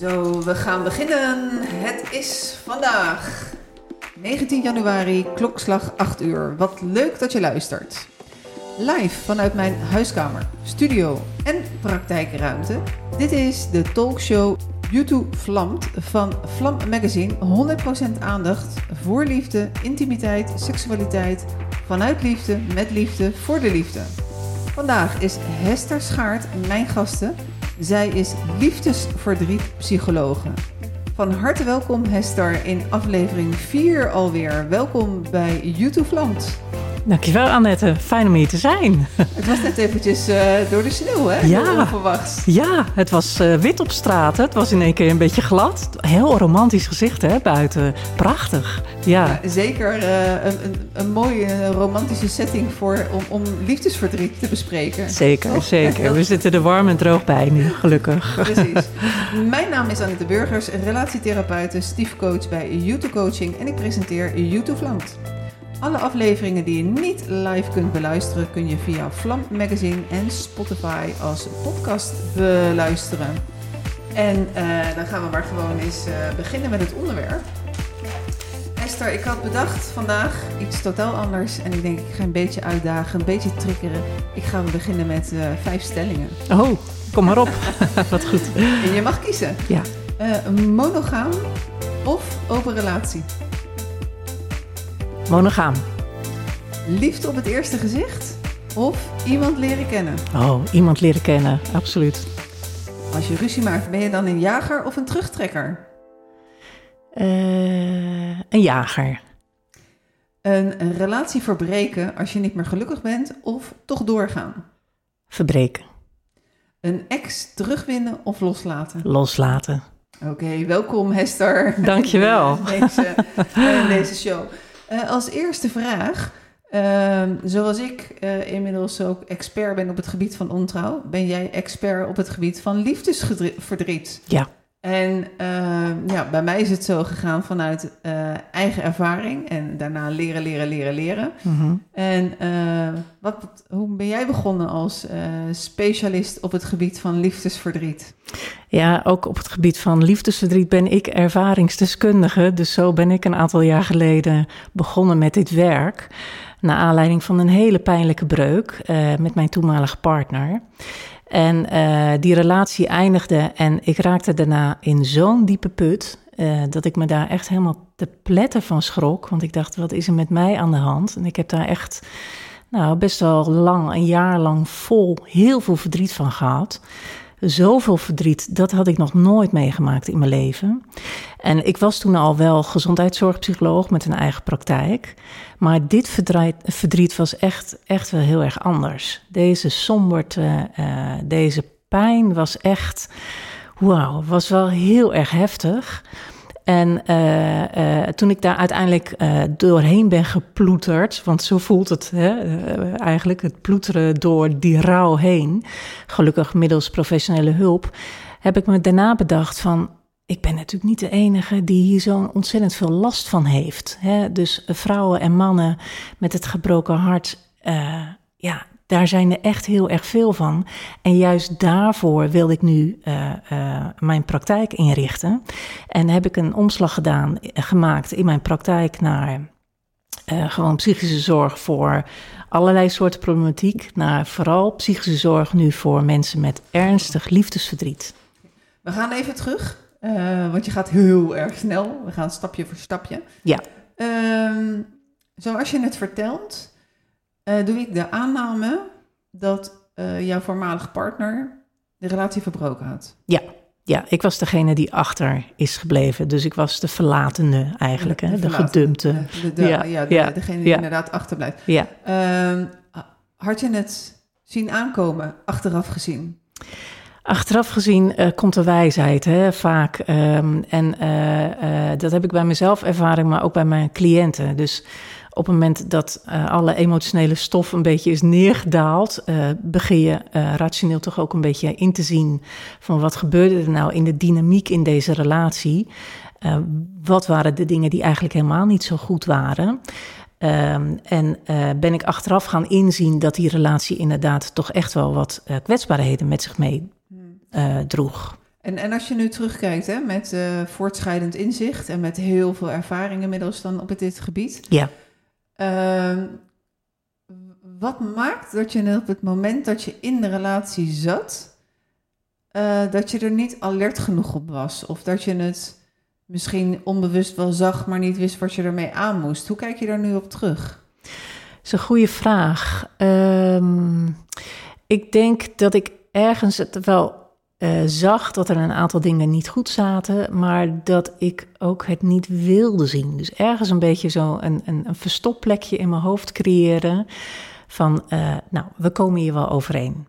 Zo, we gaan beginnen. Het is vandaag 19 januari, klokslag 8 uur. Wat leuk dat je luistert. Live vanuit mijn huiskamer, studio en praktijkruimte. Dit is de talkshow YouTube Vlamt van Vlam Magazine. 100% aandacht voor liefde, intimiteit, seksualiteit. Vanuit liefde, met liefde, voor de liefde. Vandaag is Hester Schaart mijn gasten. Zij is liefdesverdrietpsychologe. Van harte welkom Hester in aflevering 4 alweer. Welkom bij YouTube Vlamt. Dankjewel Annette, fijn om hier te zijn. Het was net eventjes uh, door de sneeuw, hè? Ja, ja het was uh, wit op straat. Hè? Het was in één keer een beetje glad. Heel romantisch gezicht hè, buiten. Prachtig. Ja. ja zeker uh, een, een, een, mooie romantische setting voor, om, om liefdesverdriet te bespreken. Zeker, oh. zeker. We zitten er warm en droog bij nu, gelukkig. Precies. Mijn naam is Annette Burgers, relatietherapeute, stiefcoach bij YouTube Coaching en ik presenteer YouTube Land. Alle afleveringen die je niet live kunt beluisteren, kun je via Vlam Magazine en Spotify als podcast beluisteren. En uh, dan gaan we maar gewoon eens uh, beginnen met het onderwerp. Esther, ik had bedacht vandaag iets totaal anders. En ik denk, ik ga een beetje uitdagen, een beetje triggeren. Ik ga beginnen met uh, vijf stellingen. Oh, kom maar op. Wat goed. En je mag kiezen. Ja. monogaam of open relatie? Monogaam. Liefde op het eerste gezicht of iemand leren kennen? Oh, iemand leren kennen, absoluut. Als je ruzie maakt, ben je dan een jager of een terugtrekker? Uh, een jager. Een, een relatie verbreken als je niet meer gelukkig bent of toch doorgaan? Verbreken. Een ex terugwinnen of loslaten? Loslaten. Oké, welkom Hester. Dankjewel. deze, in deze show. Uh, als eerste vraag. Uh, zoals ik uh, inmiddels ook expert ben op het gebied van ontrouw, ben jij expert op het gebied van liefdesverdriet. Ja. En ehm, ja, bij mij is het zo gegaan vanuit uh, eigen ervaring en daarna leren, leren, leren, leren. Mm-hmm. En wat, hoe ben jij begonnen als specialist op het gebied van liefdesverdriet? Ja, ook op het gebied van liefdesverdriet ben ik ervaringsdeskundige. Dus zo ben ik een aantal jaar geleden begonnen met dit werk. Naar aanleiding van een hele pijnlijke breuk met mijn toenmalige partner. En uh, die relatie eindigde en ik raakte daarna in zo'n diepe put. Uh, dat ik me daar echt helemaal te pletten van schrok. Want ik dacht, wat is er met mij aan de hand? En ik heb daar echt nou, best wel lang, een jaar lang vol heel veel verdriet van gehad zoveel verdriet, dat had ik nog nooit meegemaakt in mijn leven. En ik was toen al wel gezondheidszorgpsycholoog met een eigen praktijk. Maar dit verdriet, verdriet was echt, echt wel heel erg anders. Deze somberte, uh, deze pijn was echt, wauw, was wel heel erg heftig. En uh, uh, toen ik daar uiteindelijk uh, doorheen ben geploeterd, want zo voelt het hè, eigenlijk, het ploeteren door die rouw heen, gelukkig middels professionele hulp, heb ik me daarna bedacht van, ik ben natuurlijk niet de enige die hier zo'n ontzettend veel last van heeft. Hè? Dus vrouwen en mannen met het gebroken hart, ja, daar zijn er echt heel erg veel van. En juist daarvoor wil ik nu uh, uh, mijn praktijk inrichten. En heb ik een omslag gedaan, uh, gemaakt in mijn praktijk naar gewoon psychische zorg voor allerlei soorten problematiek. Naar vooral psychische zorg nu voor mensen met ernstig liefdesverdriet. We gaan even terug, want je gaat heel erg snel. We gaan stapje voor stapje. Ja. Ehm, zoals je het vertelt, uh, doe ik de aanname dat uh, jouw voormalige partner de relatie verbroken had. Ja. Ja, ik was degene die achter is gebleven. Dus ik was de verlatene eigenlijk, de, hè? de gedumpte. De, de, ja, ja, ja, degene die inderdaad achterblijft. Ja. Uh, had je het zien aankomen, achteraf gezien? Achteraf gezien uh, komt de wijsheid hè, vaak. Um, en uh, dat heb ik bij mezelf ervaren, maar ook bij mijn cliënten. Dus op het moment dat uh, alle emotionele stof een beetje is neergedaald, uh, begin je uh, rationeel toch ook een beetje in te zien van wat gebeurde er nou in de dynamiek in deze relatie. wat waren de dingen die eigenlijk helemaal niet zo goed waren? Um, en ben ik achteraf gaan inzien dat die relatie inderdaad toch echt wel wat kwetsbaarheden met zich mee droeg. En, en als je nu terugkijkt hè, met voortschrijdend inzicht en met heel veel ervaring inmiddels dan op dit gebied. Ja. Uh, wat maakt dat je op het moment dat je in de relatie zat, uh, dat je er niet alert genoeg op was? Of dat je het misschien onbewust wel zag, maar niet wist wat je ermee aan moest? Hoe kijk je daar nu op terug? Dat is een goede vraag. Um, ik denk dat ik ergens het wel uh, zag dat er een aantal dingen niet goed zaten, maar dat ik ook het niet wilde zien. Dus ergens een beetje zo een, een, een verstopplekje in mijn hoofd creëren van, uh, nou, we komen hier wel overeen.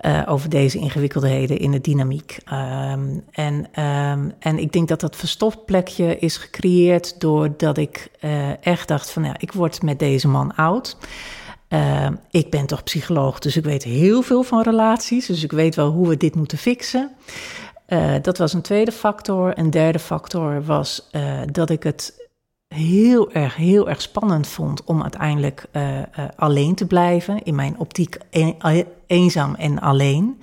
Uh, over deze ingewikkeldheden in de dynamiek. Um, en, um, en ik denk dat dat verstopplekje is gecreëerd doordat ik echt dacht van, ja, ik word met deze man oud. Uh, ik ben toch psycholoog, dus ik weet heel veel van relaties. Dus ik weet wel hoe we dit moeten fixen. Uh, dat was een tweede factor. Een derde factor was uh, dat ik het heel erg, heel erg spannend vond om uiteindelijk alleen te blijven. In mijn optiek een, eenzaam en alleen.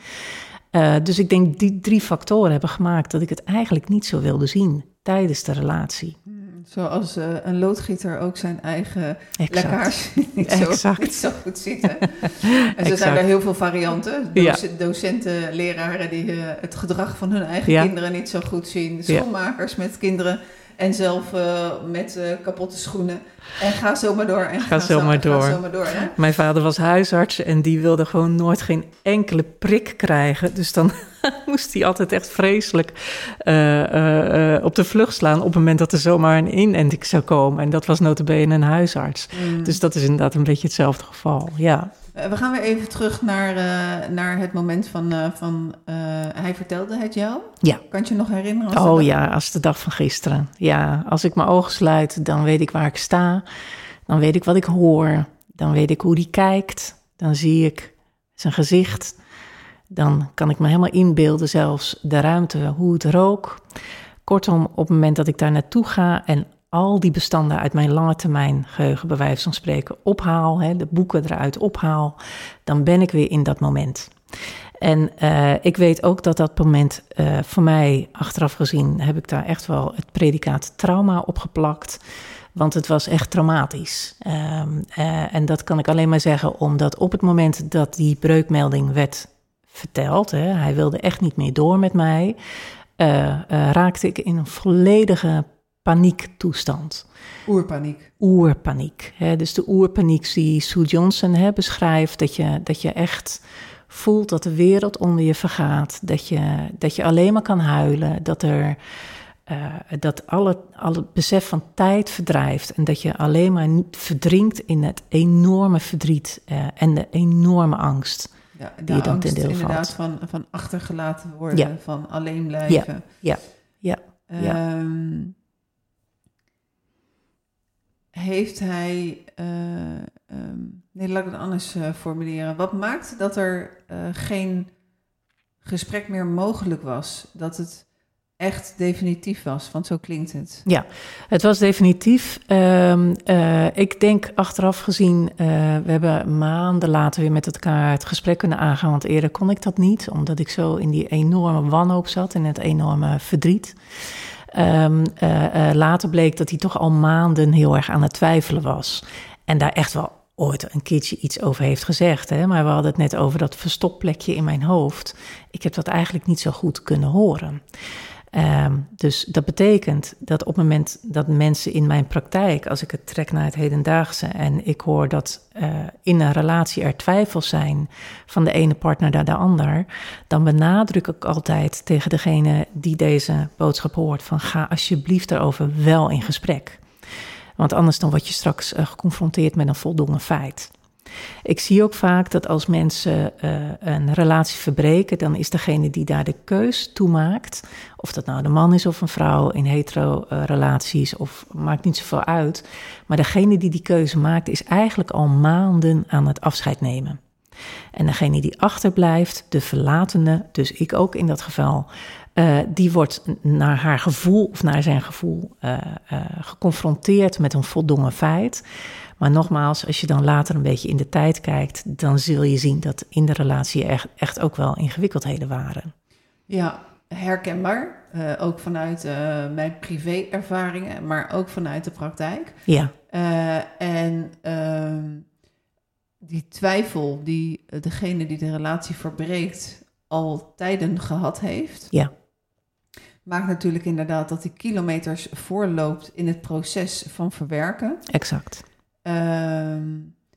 dus ik denk die drie factoren hebben gemaakt dat ik het eigenlijk niet zo wilde zien tijdens de relatie. Zoals uh, een loodgieter ook zijn eigen exact. lekkage niet, zo, niet zo goed ziet. Hè? en zo zijn er heel veel varianten. Ja. Docenten, leraren die uh, het gedrag van hun eigen ja. kinderen niet zo goed zien. Schoonmakers met kinderen en zelf uh, met kapotte schoenen. En ga zo maar door. En ga, ga zo, zo, maar door. Ga zo maar door hè? Mijn vader was huisarts en die wilde gewoon nooit geen enkele prik krijgen. Dus dan moest hij altijd echt vreselijk uh, uh, op de vlucht slaan... op het moment dat er zomaar een inenting zou komen. En dat was notabene een huisarts. Mm. Dus dat is inderdaad een beetje hetzelfde geval, ja. we gaan weer even terug naar, naar het moment van... van hij vertelde het jou. Ja. Kan je je nog herinneren? oh ja, als de dag van gisteren. Ja, als ik mijn ogen sluit, dan weet ik waar ik sta. Dan weet ik wat ik hoor. Dan weet ik hoe die kijkt. Dan zie ik zijn gezicht. Dan kan ik me helemaal inbeelden, zelfs de ruimte, hoe het rook. Kortom, op het moment dat ik daar naartoe ga en al die bestanden uit mijn lange termijn geheugen, bij wijze van spreken, ophaal, hè, de boeken eruit ophaal, dan ben ik weer in dat moment. En uh, ik weet ook dat dat moment uh, voor mij, achteraf gezien, heb ik daar echt wel het predicaat trauma opgeplakt. Want het was echt traumatisch. Um, uh, en dat kan ik alleen maar zeggen omdat op het moment dat die breukmelding werd verteld, hè, hij wilde echt niet meer door met mij, raakte ik in een volledige paniektoestand. Oerpaniek. Oerpaniek. Hè, dus de oerpaniek die Sue Johnson hè, beschrijft, dat je, dat je echt voelt dat de wereld onder je vergaat, dat je, dat je alleen maar kan huilen, dat er. Uh, dat alle, alle besef van tijd verdrijft en dat je alleen maar verdrinkt in het enorme verdriet uh, en de enorme angst ja, die je dan ten deel inderdaad van, van achtergelaten worden, ja. van alleen blijven. Ja, ja, ja. ja. Um, heeft hij, uh, um, nee, laat ik het anders uh, formuleren. Wat maakt dat er uh, geen gesprek meer mogelijk was? Dat het echt definitief was, want zo klinkt het. Ja, het was definitief. Um, ik denk achteraf gezien, we hebben maanden later weer met elkaar het gesprek kunnen aangaan, want eerder kon ik dat niet, omdat ik zo in die enorme wanhoop zat, in het enorme verdriet. Uh, uh, later bleek dat hij toch al maanden heel erg aan het twijfelen was. En daar echt wel ooit een keertje iets over heeft gezegd. Hè? Maar we hadden het net over dat verstopplekje in mijn hoofd. Ik heb dat eigenlijk niet zo goed kunnen horen. Um, dus dat betekent dat op het moment dat mensen in mijn praktijk, als ik het trek naar het hedendaagse en ik hoor dat uh, in een relatie er twijfels zijn van de ene partner naar de ander, dan benadruk ik altijd tegen degene die deze boodschap hoort van ga alsjeblieft daarover wel in gesprek. Want anders dan word je straks uh, geconfronteerd met een voldongen feit. Ik zie ook vaak dat als mensen uh, een relatie verbreken, dan is degene die daar de keus toe maakt, of dat nou de man is of een vrouw in hetero-relaties, of maakt niet zoveel uit, maar degene die die keuze maakt, is eigenlijk al maanden aan het afscheid nemen. En degene die achterblijft, de verlatene, dus ik ook in dat geval, uh, die wordt naar haar gevoel of naar zijn gevoel uh, uh, geconfronteerd met een voldongen feit. Maar nogmaals, als je dan later een beetje in de tijd kijkt, dan zul je zien dat in de relatie echt, echt ook wel ingewikkeldheden waren. Ja, herkenbaar. Uh, ook vanuit uh, mijn privé-ervaringen, maar ook vanuit de praktijk. Ja. Uh, en ehm, die twijfel die degene die de relatie verbreekt al tijden gehad heeft. Ja. Maakt natuurlijk inderdaad dat die kilometers voorloopt in het proces van verwerken. Exact. Ehm,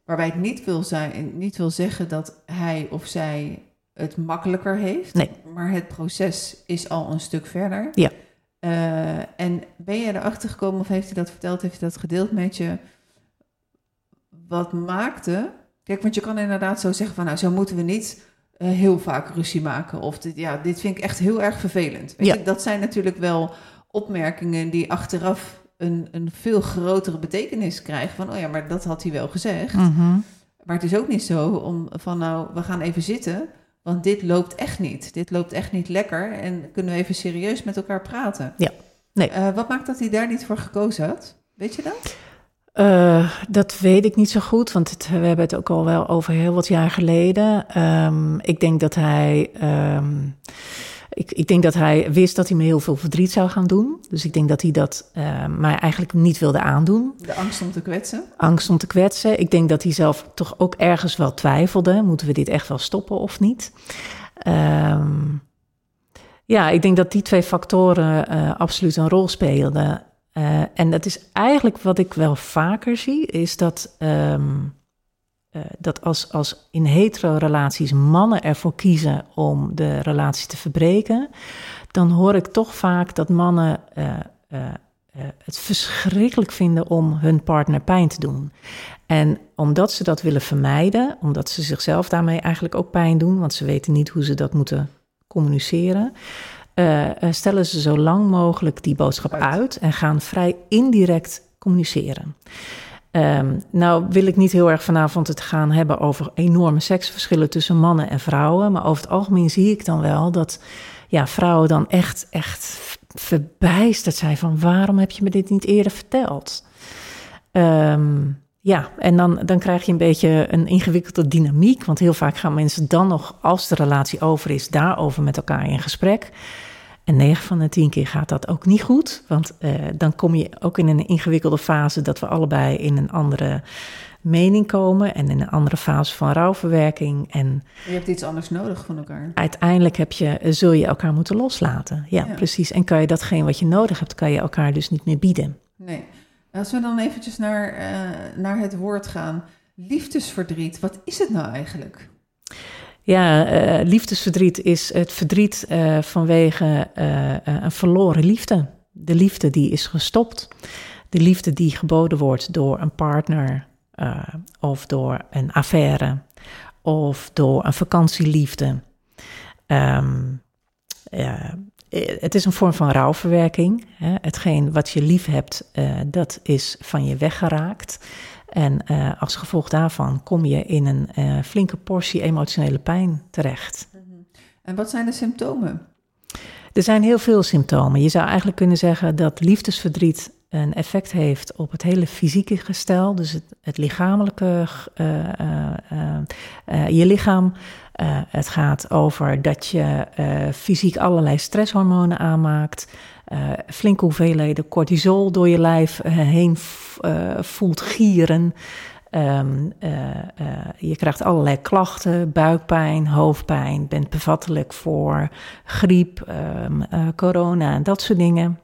waarbij het niet wil, zijn, niet wil zeggen dat hij of zij het makkelijker heeft. Nee. Maar het proces is al een stuk verder. Ja. Uh, en ben je erachter gekomen of heeft hij dat verteld, heeft hij dat gedeeld met je? Wat maakte... Kijk, want je kan inderdaad zo zeggen van... nou, zo moeten we niet uh, heel vaak ruzie maken. Of dit, ja, dit vind ik echt heel erg vervelend. Weet Ja. je, dat zijn natuurlijk wel opmerkingen die achteraf een, een veel grotere betekenis krijgen. Van, oh ja, maar dat had hij wel gezegd. Mhm. Maar het is ook niet zo om van, nou, we gaan even zitten... Want dit loopt echt niet. Dit loopt echt niet lekker. En kunnen we even serieus met elkaar praten? Ja. Nee. Uh, wat maakt dat hij daar niet voor gekozen had? Weet je dat? Uh, dat weet ik niet zo goed, want het, we hebben het ook al wel over heel wat jaar geleden. Um, ik denk dat hij. Um, ik, ik, denk dat hij wist dat hij me heel veel verdriet zou gaan doen. Dus ik denk dat hij dat uh, mij eigenlijk niet wilde aandoen. De angst om te kwetsen? Angst om te kwetsen. Ik denk dat hij zelf toch ook ergens wel twijfelde. Moeten we dit echt wel stoppen of niet? Um, ja, ik denk dat die twee factoren uh, absoluut een rol speelden. Uh, en dat is eigenlijk wat ik wel vaker zie, is dat, um, uh, dat als, als in hetero-relaties mannen ervoor kiezen om de relatie te verbreken, dan hoor ik toch vaak dat mannen uh, het verschrikkelijk vinden om hun partner pijn te doen. En omdat ze dat willen vermijden, omdat ze zichzelf daarmee eigenlijk ook pijn doen, want ze weten niet hoe ze dat moeten communiceren. Uh, stellen ze zo lang mogelijk die boodschap uit, uit en gaan vrij indirect communiceren. Um, nou wil ik niet heel erg vanavond het gaan hebben over enorme seksverschillen tussen mannen en vrouwen, maar over het algemeen zie ik dan wel dat ja, vrouwen dan echt, echt verbijsterd zijn van waarom heb je me dit niet eerder verteld? Um, ja, en dan, dan krijg je een beetje een ingewikkelde dynamiek. Want heel vaak gaan mensen dan nog, als de relatie over is, daarover met elkaar in gesprek. En 9 van de 10 keer gaat dat ook niet goed. Want uh, dan kom je ook in een ingewikkelde fase dat we allebei in een andere mening komen. En in een andere fase van rouwverwerking. En je hebt iets anders nodig van elkaar. Uiteindelijk heb je, zul je elkaar moeten loslaten. Ja, ja, precies. En kan je datgene wat je nodig hebt, kan je elkaar dus niet meer bieden. Nee. Als we dan eventjes naar, uh, naar het woord gaan. Liefdesverdriet, wat is het nou eigenlijk? Ja, uh, liefdesverdriet is het verdriet uh, vanwege een verloren liefde. De liefde die is gestopt. De liefde die geboden wordt door een partner of door een affaire of door een vakantieliefde. Um, het is een vorm van rouwverwerking. Hè. Hetgeen wat je lief hebt, dat is van je weggeraakt. En uh, als gevolg daarvan kom je in een uh, flinke portie emotionele pijn terecht. En wat zijn de symptomen? Er zijn heel veel symptomen. Je zou eigenlijk kunnen zeggen dat liefdesverdriet een effect heeft op het hele fysieke gestel, dus het, het lichamelijke, je lichaam. Het gaat over dat je fysiek allerlei stresshormonen aanmaakt. Uh, flinke hoeveelheden cortisol door je lijf heen voelt gieren. Um, je krijgt allerlei klachten, buikpijn, hoofdpijn, bent bevattelijk voor griep, um, corona en dat soort dingen.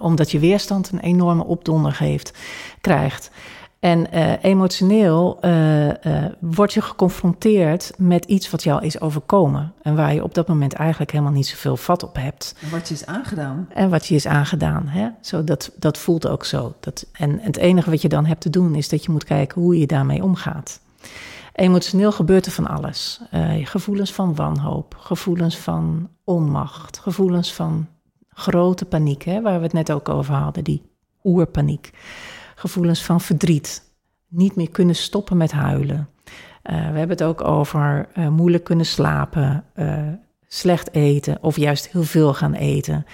omdat je weerstand een enorme opdonder geeft, krijgt. En uh, emotioneel uh, uh, word je geconfronteerd met iets wat jou is overkomen. En waar je op dat moment eigenlijk helemaal niet zoveel vat op hebt. En wat je is aangedaan. En wat je is aangedaan. Hè? Zo, dat, dat voelt ook zo. Dat, en het enige wat je dan hebt te doen is dat je moet kijken hoe je daarmee omgaat. Emotioneel gebeurt er van alles. gevoelens van wanhoop, gevoelens van onmacht, gevoelens van grote paniek, hè, waar we het net ook over hadden, die oerpaniek gevoelens van verdriet, niet meer kunnen stoppen met huilen. Uh, we hebben het ook over uh, moeilijk kunnen slapen, uh, slecht eten of juist heel veel gaan eten.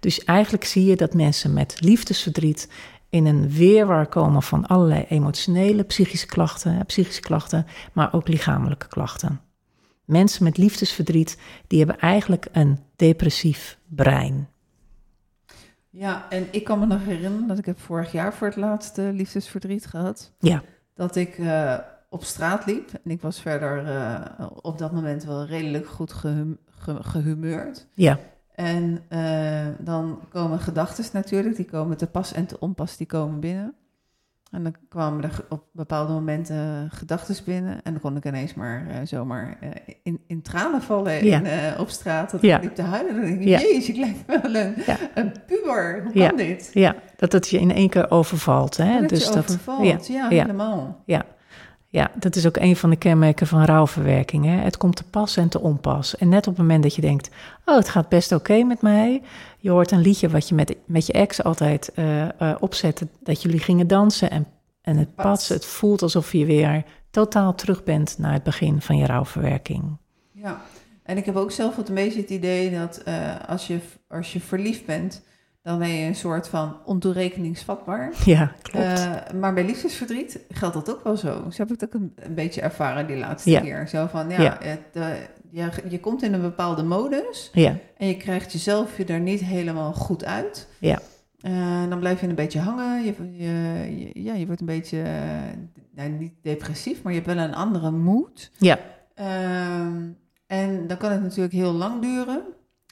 Dus eigenlijk zie je dat mensen met liefdesverdriet in een weerwar komen van allerlei emotionele, psychische klachten, psychische klachten, maar ook lichamelijke klachten. Mensen met liefdesverdriet, die hebben eigenlijk een depressief brein. Ja, en ik kan me nog herinneren dat ik heb vorig jaar voor het laatste liefdesverdriet gehad. Ja. Dat ik uh, op straat liep en ik was verder uh, op dat moment wel redelijk goed gehum, ge, gehumeurd. Ja. En uh, dan komen gedachten natuurlijk, die komen te pas en te onpas, die komen binnen. En dan kwamen er op bepaalde momenten gedachten binnen. En dan kon ik ineens maar uh, zomaar uh, in, in tranen vallen Ja. uh, op straat. Dat Ja. ik liep te huilen. Dan denk ik, Ja. jezus, ik lijk wel een, een puber. Hoe kan dit? Ja, dat het je in één keer overvalt. Hè? Dat dus je overvalt. ja. helemaal. ja, dat is ook een van de kenmerken van rouwverwerking. Hè? Het komt te pas en te onpas. En net op het moment dat je denkt, oh, het gaat best oké met mij. Je hoort een liedje wat je met, met je ex altijd eh, opzette, dat jullie gingen dansen en, en het pas. Het voelt alsof je weer totaal terug bent naar het begin van je rouwverwerking. Ja, en ik heb ook zelf wat een beetje het idee dat eh, als, je, als je verliefd bent, dan ben je een soort van ontoerekeningsvatbaar. Ja, klopt. Eh, maar bij liefdesverdriet geldt dat ook wel zo. Zo heb ik het ook een, een beetje ervaren die laatste Ja. keer. Zo van, ja, Ja. Het, eh, je, je komt in een bepaalde modus ja, en je krijgt jezelf je er niet helemaal goed uit. Ja. Eh, dan blijf je een beetje hangen. Je, je, je- ja, je wordt een beetje, nou, niet depressief, maar je hebt wel een andere moed. ja, Ehm, en dan kan het natuurlijk heel lang duren.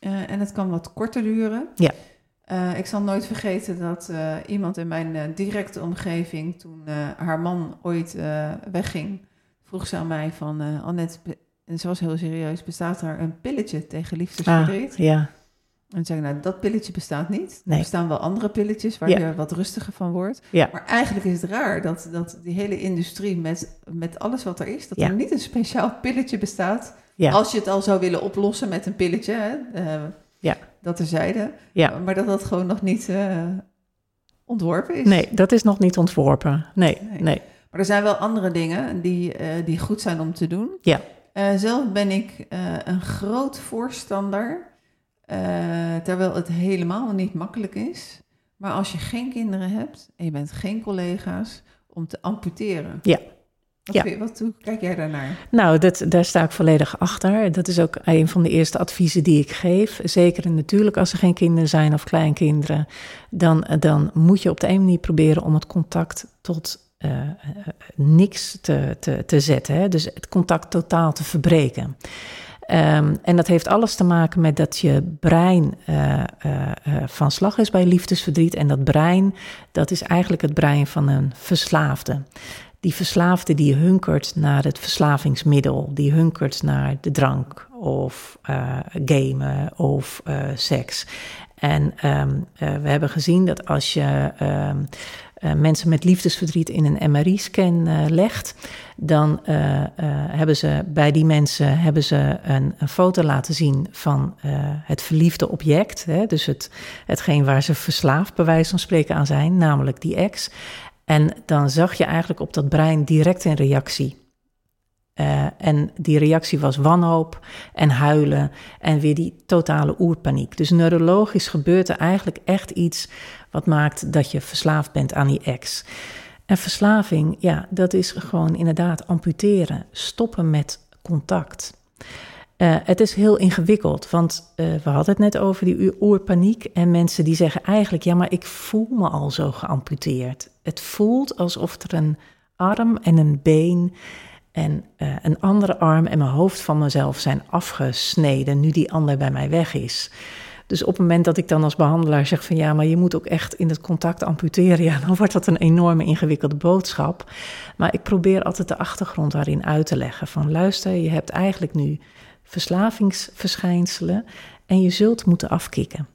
En het kan wat korter duren. Ja. Eh, ik zal nooit vergeten dat eh, iemand in mijn eh, directe omgeving, toen haar man ooit wegging, vroeg ze aan mij van, Annette, en ze was heel serieus, bestaat er een pilletje tegen ah, liefdesverdriet? ja, En zei ik, nou, dat pilletje bestaat niet. Nee. Er bestaan wel andere pilletjes waar Ja. je wat rustiger van wordt. Ja. Maar eigenlijk is het raar dat, dat die hele industrie met, met alles wat er is, dat Ja. er niet een speciaal pilletje bestaat. Als je het al zou willen oplossen met een pilletje, hè, Ja. Dat terzijde. ja. Maar dat dat gewoon nog niet eh, ontworpen is. Nee, dat is nog niet ontworpen. Nee, Nee. nee. Maar er zijn wel andere dingen die, eh, die goed zijn om te doen. Ja. Eh, zelf ben ik een groot voorstander, terwijl het helemaal niet makkelijk is. Maar als je geen kinderen hebt en je bent geen collega's, om te amputeren. Ja. Wat, Ja. wat hoe kijk jij daarnaar? Nou, dat, daar sta ik volledig achter. Dat is ook een van de eerste adviezen die ik geef. Zeker en natuurlijk als er geen kinderen zijn of kleinkinderen. Dan, dan moet je op de een manier proberen om het contact tot eh, eh, niks te, te, te zetten. Hè? Dus het contact totaal te verbreken. Ehm, en dat heeft alles te maken met dat je brein eh, van slag is bij liefdesverdriet. En dat brein, dat is eigenlijk het brein van een verslaafde. Die verslaafde die hunkert naar het verslavingsmiddel, die hunkert naar de drank of eh, gamen of eh, seks. En ehm, eh, we hebben gezien dat als je ehm, eh, mensen met liefdesverdriet in een MRI-scan legt, dan hebben ze bij die mensen hebben ze een, foto laten zien van het verliefde object. Hè, dus het, hetgeen waar ze verslaafd bij wijze van spreken aan zijn, namelijk die ex. En dan zag je eigenlijk op dat brein direct een reactie. Eh, en die reactie was wanhoop en huilen en weer die totale oerpaniek. Dus neurologisch gebeurt er eigenlijk echt iets wat maakt dat je verslaafd bent aan die ex. En verslaving, ja, dat is gewoon inderdaad amputeren, stoppen met contact. Eh, het is heel ingewikkeld, want eh, we hadden het net over die oerpaniek en mensen die zeggen eigenlijk, ja, maar ik voel me al zo geamputeerd. Het voelt alsof er een arm en een been en eh, een andere arm en mijn hoofd van mezelf zijn afgesneden nu die ander bij mij weg is. Dus op het moment dat ik dan als behandelaar zeg van ja, maar je moet ook echt in het contact amputeren, ja, dan wordt dat een enorme ingewikkelde boodschap. Maar ik probeer altijd de achtergrond daarin uit te leggen van luister, je hebt eigenlijk nu verslavingsverschijnselen en je zult moeten afkicken.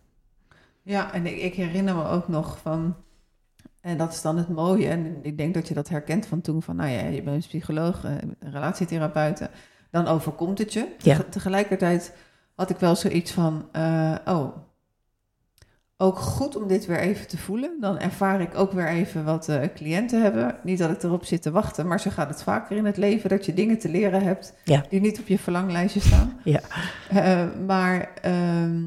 Ja, en ik, ik herinner me ook nog van, en dat is dan het mooie, en ik denk dat je dat herkent van toen, van nou ja, je bent een psycholoog, eh, een relatietherapeut, dan overkomt het je. Ja. Teg- Tegelijkertijd had ik wel zoiets van, eh, oh, ook goed om dit weer even te voelen. Dan ervaar ik ook weer even wat eh, cliënten hebben. Niet dat ik erop zit te wachten, maar zo gaat het vaker in het leven, dat je dingen te leren hebt Ja. die niet op je verlanglijstje staan. Ja. Eh, maar ehm,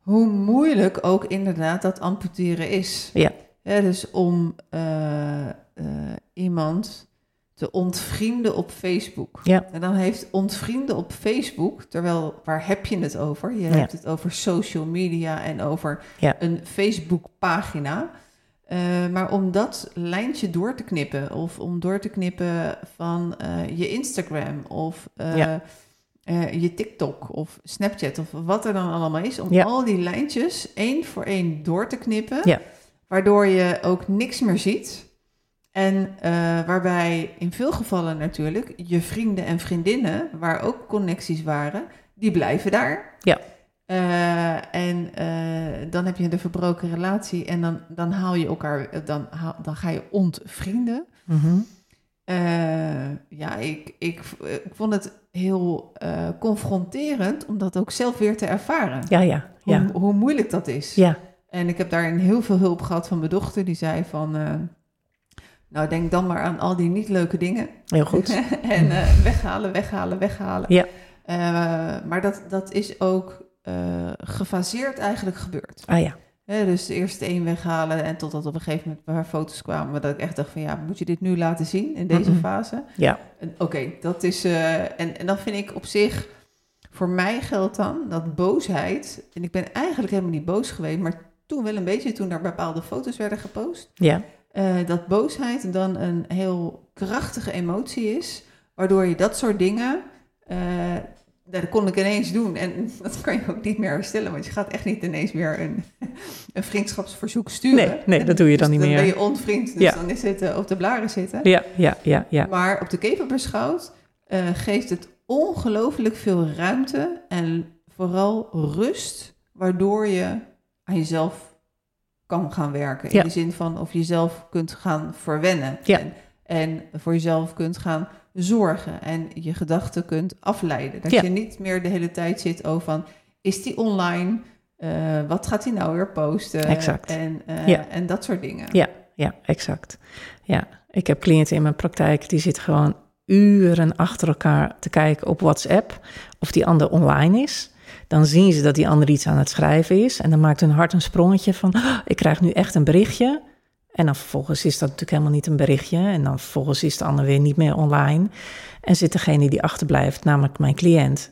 hoe moeilijk ook inderdaad dat amputeren is. Ja. dus om eh, iemand te ontvrienden op Facebook. Ja. En dan heeft ontvrienden op Facebook, terwijl waar heb je het over? Je Ja. hebt het over social media en over Ja. een Facebook-pagina. Eh, maar om dat lijntje door te knippen, of om door te knippen van eh, je Instagram of eh, je TikTok of Snapchat of wat er dan allemaal is, om al die lijntjes één voor één door te knippen, Ja. waardoor je ook niks meer ziet. En eh, waarbij in veel gevallen natuurlijk je vrienden en vriendinnen, waar ook connecties waren, die blijven daar. Ja. Eh, en eh, dan heb je de verbroken relatie en dan, dan haal je elkaar, dan, haal- dan ga je ontvrienden. Mhm. Eh, ja, ik, ik, ik vond het heel confronterend om dat ook zelf weer te ervaren. Ja, ja, Hoe, ja. hoe moeilijk dat is. Ja, En ik heb daarin heel veel hulp gehad van mijn dochter, die zei van... nou, denk dan maar aan al die niet leuke dingen. heel goed. en eh, weghalen, weghalen, weghalen. Ja. Eh, maar dat, dat is ook eh, gefaseerd eigenlijk gebeurd. Ah ja, dus eerst één weghalen en totdat op een gegeven moment een paar foto's kwamen... dat ik echt dacht van ja, moet je dit nu laten zien in deze fase? ja, Oké, dat is... en, en dan vind ik op zich... Voor mij geldt dan dat boosheid... en ik ben eigenlijk helemaal niet boos geweest... maar toen wel een beetje, toen er bepaalde foto's werden gepost... ja, eh, dat boosheid dan een heel krachtige emotie is... waardoor je dat soort dingen... eh, dat kon ik ineens doen. En dat kan je ook niet meer herstellen... want je gaat echt niet ineens meer een, een vriendschapsverzoek sturen. Nee, nee, dat doe je dan Dus niet meer. Dan ben je onvriend, dus Ja. dan is het eh, op de blaren zitten. ja, ja, ja, ja. Maar op de keper beschouwd geeft het ongelooflijk veel ruimte en vooral rust, waardoor je aan jezelf kan gaan werken. In Ja. de zin van of jezelf kunt gaan verwennen. Ja. En, en voor jezelf kunt gaan zorgen en je gedachten kunt afleiden. Dat Ja. je niet meer de hele tijd zit over van, is die online? Eh, wat gaat hij nou weer posten? Exact. En, eh, en dat soort dingen. Ja, ja, exact. Ja, ik heb cliënten in mijn praktijk die zitten gewoon uren achter elkaar te kijken op WhatsApp of die ander online is. Dan zien ze dat die ander iets aan het schrijven is en dan maakt hun hart een sprongetje van "Oh, ik krijg nu echt een berichtje. En dan vervolgens is dat natuurlijk helemaal niet een berichtje en dan vervolgens is de ander weer niet meer online. En zit degene die achterblijft, namelijk mijn cliënt,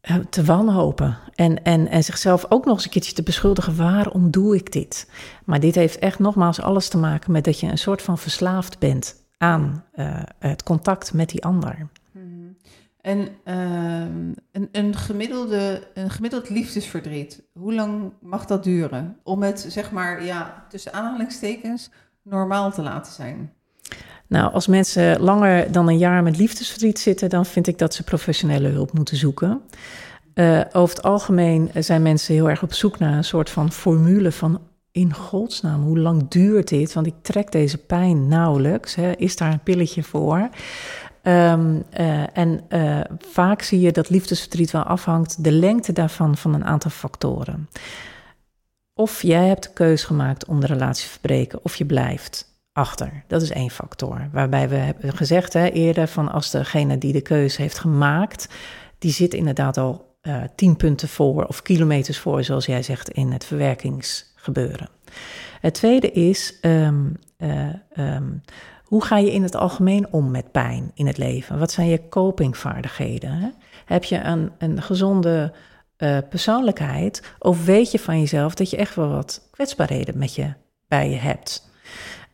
eh, te wanhopen. En, en, en zichzelf ook nog eens een keertje te beschuldigen: waarom doe ik dit? Maar dit heeft echt nogmaals alles te maken met dat je een soort van verslaafd bent aan eh, het contact met die ander. En ehm, een, een, gemiddelde, een gemiddeld liefdesverdriet, hoe lang mag dat duren? Om het, zeg maar, ja, tussen aanhalingstekens, normaal te laten zijn. Nou, als mensen langer dan een jaar met liefdesverdriet zitten, dan vind ik dat ze professionele hulp moeten zoeken. Eh, over het algemeen zijn mensen heel erg op zoek naar een soort van formule van in godsnaam, hoe lang duurt dit? Want ik trek deze pijn nauwelijks. Hè? Is daar een pilletje voor? Ehm, eh, en eh, vaak zie je dat liefdesverdriet wel afhangt, de lengte daarvan, van een aantal factoren. Of jij hebt de keus gemaakt om de relatie te verbreken, of je blijft achter. Dat is één factor. Waarbij we hebben gezegd hè, eerder van als degene die de keuze heeft gemaakt, die zit inderdaad al eh, tien punten voor of kilometers voor, zoals jij zegt, in het verwerkingsgebeuren. Het tweede is, ehm, eh, ehm, hoe ga je in het algemeen om met pijn in het leven? Wat zijn je copingvaardigheden? Heb je een, een gezonde eh, persoonlijkheid? Of weet je van jezelf dat je echt wel wat kwetsbaarheden met je bij je hebt?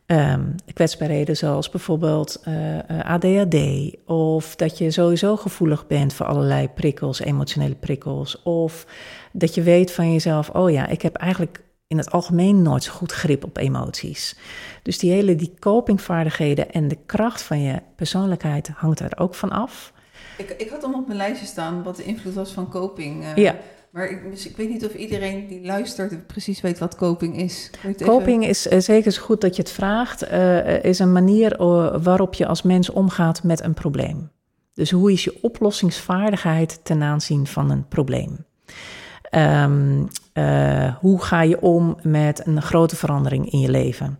Ehm, kwetsbaarheden zoals bijvoorbeeld eh, eh, ADHD, of dat je sowieso gevoelig bent voor allerlei prikkels, emotionele prikkels, of dat je weet van jezelf, oh ja, ik heb eigenlijk in het algemeen nooit zo goed grip op emoties. Dus die hele die copingvaardigheden en de kracht van je persoonlijkheid hangt er ook van af. Ik, ik had hem op mijn lijstje staan wat de invloed was van coping. eh, Ja. Maar ik, dus ik weet niet of iedereen die luistert precies weet wat coping is. Even- Coping is eh, zeker zo goed dat je het vraagt, eh, is een manier waarop je als mens omgaat met een probleem. Dus hoe is je oplossingsvaardigheid ten aanzien van een probleem? Ehm, eh, hoe ga je om met een grote verandering in je leven?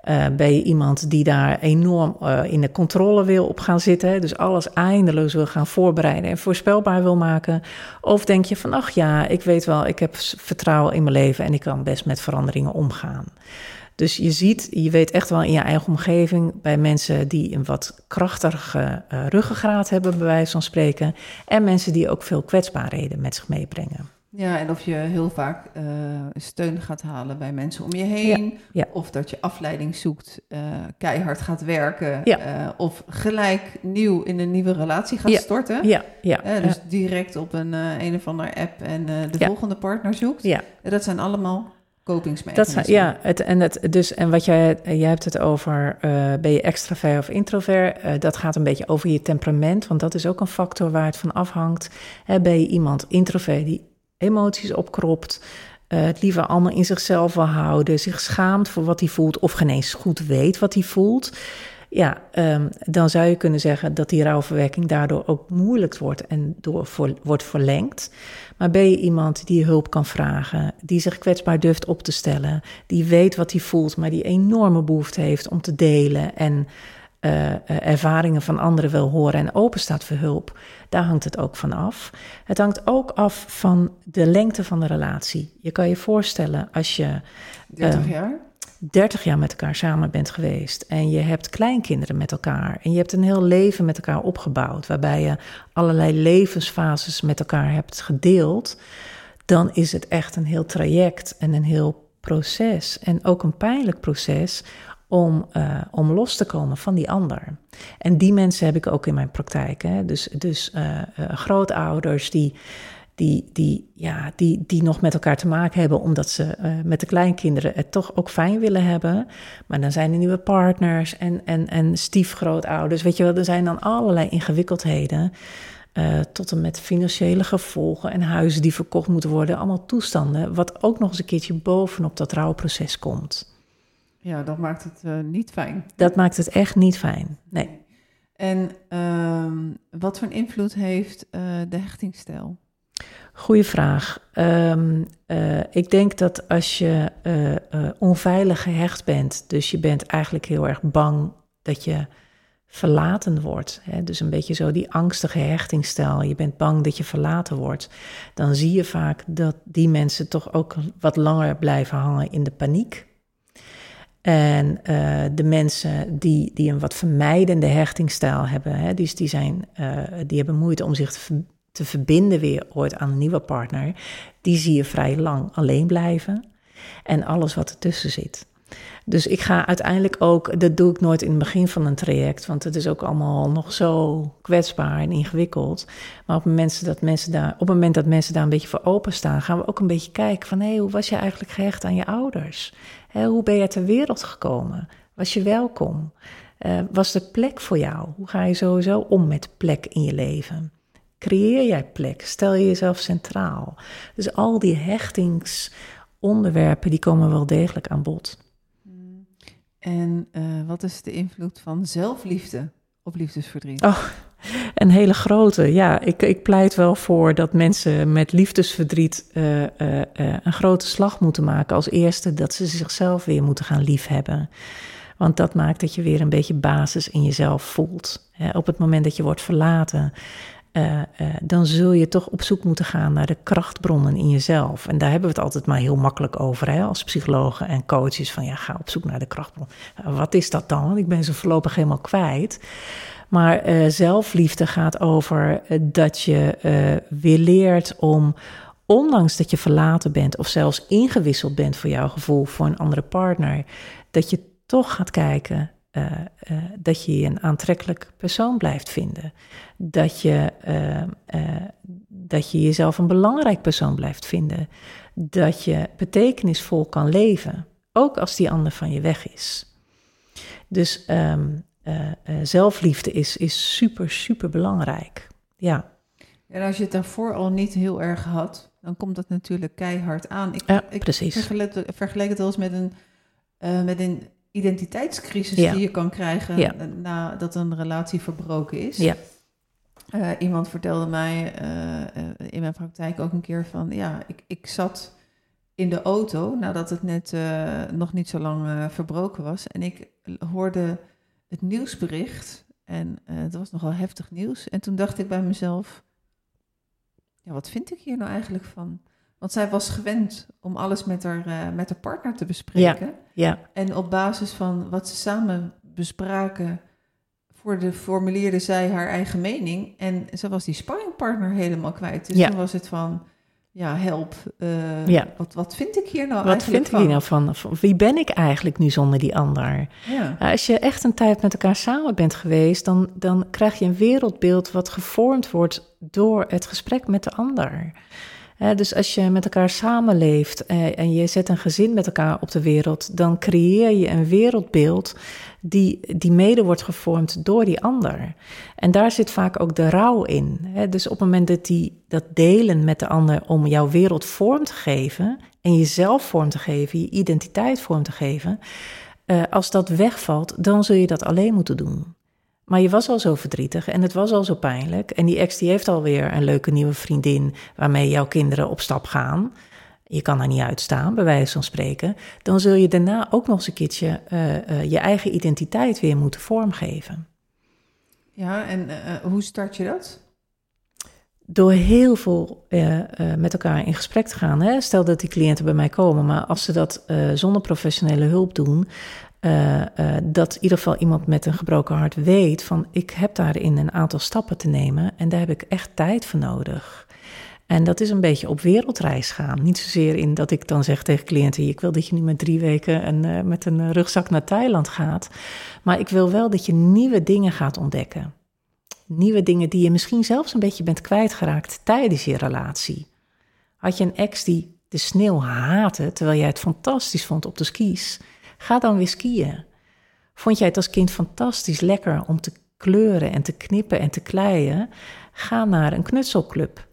Eh, ben je iemand die daar enorm eh, in de controle wil op gaan zitten, dus alles eindeloos wil gaan voorbereiden en voorspelbaar wil maken? Of denk je van, ach ja, ik weet wel, ik heb vertrouwen in mijn leven en ik kan best met veranderingen omgaan. Dus je ziet, je weet echt wel in je eigen omgeving bij mensen die een wat krachtige uh, ruggengraat hebben, bij wijze van spreken, en mensen die ook veel kwetsbaarheden met zich meebrengen. Ja, en of je heel vaak uh, steun gaat halen bij mensen om je heen. Ja, Of dat je afleiding zoekt, uh, keihard gaat werken. Ja. Uh, of gelijk nieuw in een nieuwe relatie gaat storten. Ja, ja. dus direct op een een of andere app en de volgende partner zoekt. Ja. Dat zijn allemaal kopingsmechanismen. Dat ja, het, en, het, dus, en wat jij, jij hebt het over, ben je extravert of introvert? dat gaat een beetje over je temperament, want dat is ook een factor waar het van afhangt. ben je iemand introvert die emoties opkropt, uh, het liever allemaal in zichzelf wil houden, zich schaamt voor wat hij voelt of geen eens goed weet wat hij voelt. Ja, um, dan zou je kunnen zeggen dat die rouwverwerking daardoor ook moeilijk wordt en door wordt verlengd. Maar ben je iemand die hulp kan vragen, die zich kwetsbaar durft op te stellen, die weet wat hij voelt, maar die enorme behoefte heeft om te delen en uh, ervaringen van anderen wil horen en open staat voor hulp, daar hangt het ook van af. Het hangt ook af van de lengte van de relatie. Je kan je voorstellen als je. 30 uh, jaar? 30 jaar met elkaar samen bent geweest en je hebt kleinkinderen met elkaar en je hebt een heel leven met elkaar opgebouwd, waarbij je allerlei levensfases met elkaar hebt gedeeld, dan is het echt een heel traject en een heel proces en ook een pijnlijk proces om, uh, om los te komen van die ander. En die mensen heb ik ook in mijn praktijk. Hè? Dus, dus uh, uh, grootouders die, die, die, ja, die, die nog met elkaar te maken hebben, omdat ze met de kleinkinderen het toch ook fijn willen hebben. Maar dan zijn er nieuwe partners en, en, en stiefgrootouders. Weet je wel, er zijn dan allerlei ingewikkeldheden. tot en met financiële gevolgen en huizen die verkocht moeten worden. Allemaal toestanden, wat ook nog eens een keertje bovenop dat rouwproces komt. Ja, dat maakt het uh, niet fijn. Dat maakt het echt niet fijn, nee. En uh, wat voor invloed heeft uh, de hechtingsstijl? Goeie vraag. Um, uh, ik denk dat als je onveilig gehecht bent, dus je bent eigenlijk heel erg bang dat je verlaten wordt. Hè? Dus een beetje zo die angstige hechtingsstijl. Je bent bang dat je verlaten wordt. Dan zie je vaak dat die mensen toch ook wat langer blijven hangen in de paniek. En uh, de mensen die, die een wat vermijdende hechtingsstijl hebben, hè, die, die, zijn, uh, die hebben moeite om zich te, verbinden weer ooit aan een nieuwe partner, die zie je vrij lang alleen blijven. En alles wat ertussen zit. Dus ik ga uiteindelijk ook, dat doe ik nooit in het begin van een traject, want het is ook allemaal nog zo kwetsbaar en ingewikkeld. Maar op het moment dat mensen daar, op moment dat mensen daar een beetje voor openstaan, gaan we ook een beetje kijken van hé, hey, hoe was je eigenlijk gehecht aan je ouders? Hoe ben je ter wereld gekomen? Was je welkom? Uh, was er plek voor jou? Hoe ga je sowieso om met plek in je leven? Creëer jij plek? Stel je jezelf centraal? Dus al die hechtingsonderwerpen die komen wel degelijk aan bod. En uh, wat is de invloed van zelfliefde op liefdesverdriet? Oh, een hele grote. Ja, ik, ik pleit wel voor dat mensen met liefdesverdriet uh, uh, een grote slag moeten maken. Als eerste dat ze zichzelf weer moeten gaan liefhebben. Want dat maakt dat je weer een beetje basis in jezelf voelt. op het moment dat je wordt verlaten, dan zul je toch op zoek moeten gaan naar de krachtbronnen in jezelf. En daar hebben we het altijd maar heel makkelijk over hè, als psychologen en coaches. Van ja, ga op zoek naar de krachtbron. Wat is dat dan? Ik ben ze voorlopig helemaal kwijt. Maar zelfliefde gaat over dat je weer leert om, ondanks dat je verlaten bent of zelfs ingewisseld bent voor jouw gevoel voor een andere partner, dat je toch gaat kijken uh, uh, dat je een aantrekkelijk persoon blijft vinden. Dat je, uh, dat je jezelf een belangrijk persoon blijft vinden. Dat je betekenisvol kan leven, ook als die ander van je weg is. Dus um, zelfliefde is, is super, super belangrijk. Ja. En als je het daarvoor al niet heel erg had, dan komt dat natuurlijk keihard aan. Ik, ja, ik precies. Vergelijk, vergelijk het wel eens met een, met een identiteitscrisis die je kan krijgen ja. nadat een relatie verbroken is. Ja. Uh, iemand vertelde mij uh, in mijn praktijk ook een keer van, ja, ik, ik zat in de auto nadat het net nog niet zo lang verbroken was. En ik hoorde het nieuwsbericht en het was nogal heftig nieuws. En toen dacht ik bij mezelf, ja, wat vind ik hier nou eigenlijk van? Want zij was gewend om alles met haar, uh, met haar partner te bespreken. Ja, ja. En op basis van wat ze samen bespraken, voor de formuleerde zij haar eigen mening. En ze was die sparringpartner helemaal kwijt. Dus Ja. toen was het van, ja, help. eh, Ja. wat, wat vind ik hier nou Wat eigenlijk vind ik hier nou van? Wie ben ik eigenlijk nu zonder die ander? Ja. Ja, Als je echt een tijd met elkaar samen bent geweest, dan, dan krijg je een wereldbeeld wat gevormd wordt door het gesprek met de ander. Dus als je met elkaar samenleeft eh, en je zet een gezin met elkaar op de wereld, dan creëer je een wereldbeeld die, die mede wordt gevormd door die ander. En daar zit vaak ook de rouw in. Hè. Dus op het moment dat die dat delen met de ander om jouw wereld vorm te geven en jezelf vorm te geven, je identiteit vorm te geven, eh, als dat wegvalt, dan zul je dat alleen moeten doen. Maar je was al zo verdrietig en het was al zo pijnlijk. En die ex die heeft alweer een leuke nieuwe vriendin waarmee jouw kinderen op stap gaan. Je kan daar niet uitstaan, bij wijze van spreken. Dan zul je daarna ook nog eens een keertje eh, eh, je eigen identiteit weer moeten vormgeven. ja, en eh, hoe start je dat? Door heel veel met elkaar in gesprek te gaan. Hè? Stel dat die cliënten bij mij komen, maar als ze dat zonder professionele hulp doen, dat in ieder geval iemand met een gebroken hart weet van ik heb daarin een aantal stappen te nemen en daar heb ik echt tijd voor nodig. En dat is een beetje op wereldreis gaan. Niet zozeer in dat ik dan zeg tegen cliënten: ik wil dat je nu met drie weken en, eh, met een eh, rugzak naar Thailand gaat. Maar ik wil wel dat je nieuwe dingen gaat ontdekken. Nieuwe dingen die je misschien zelfs een beetje bent kwijtgeraakt tijdens je relatie. Had je een ex die de sneeuw haatte terwijl jij het fantastisch vond op de skis? Ga dan weer skiën. Vond jij het als kind fantastisch lekker om te kleuren en te knippen en te kleien? Ga naar een knutselclub.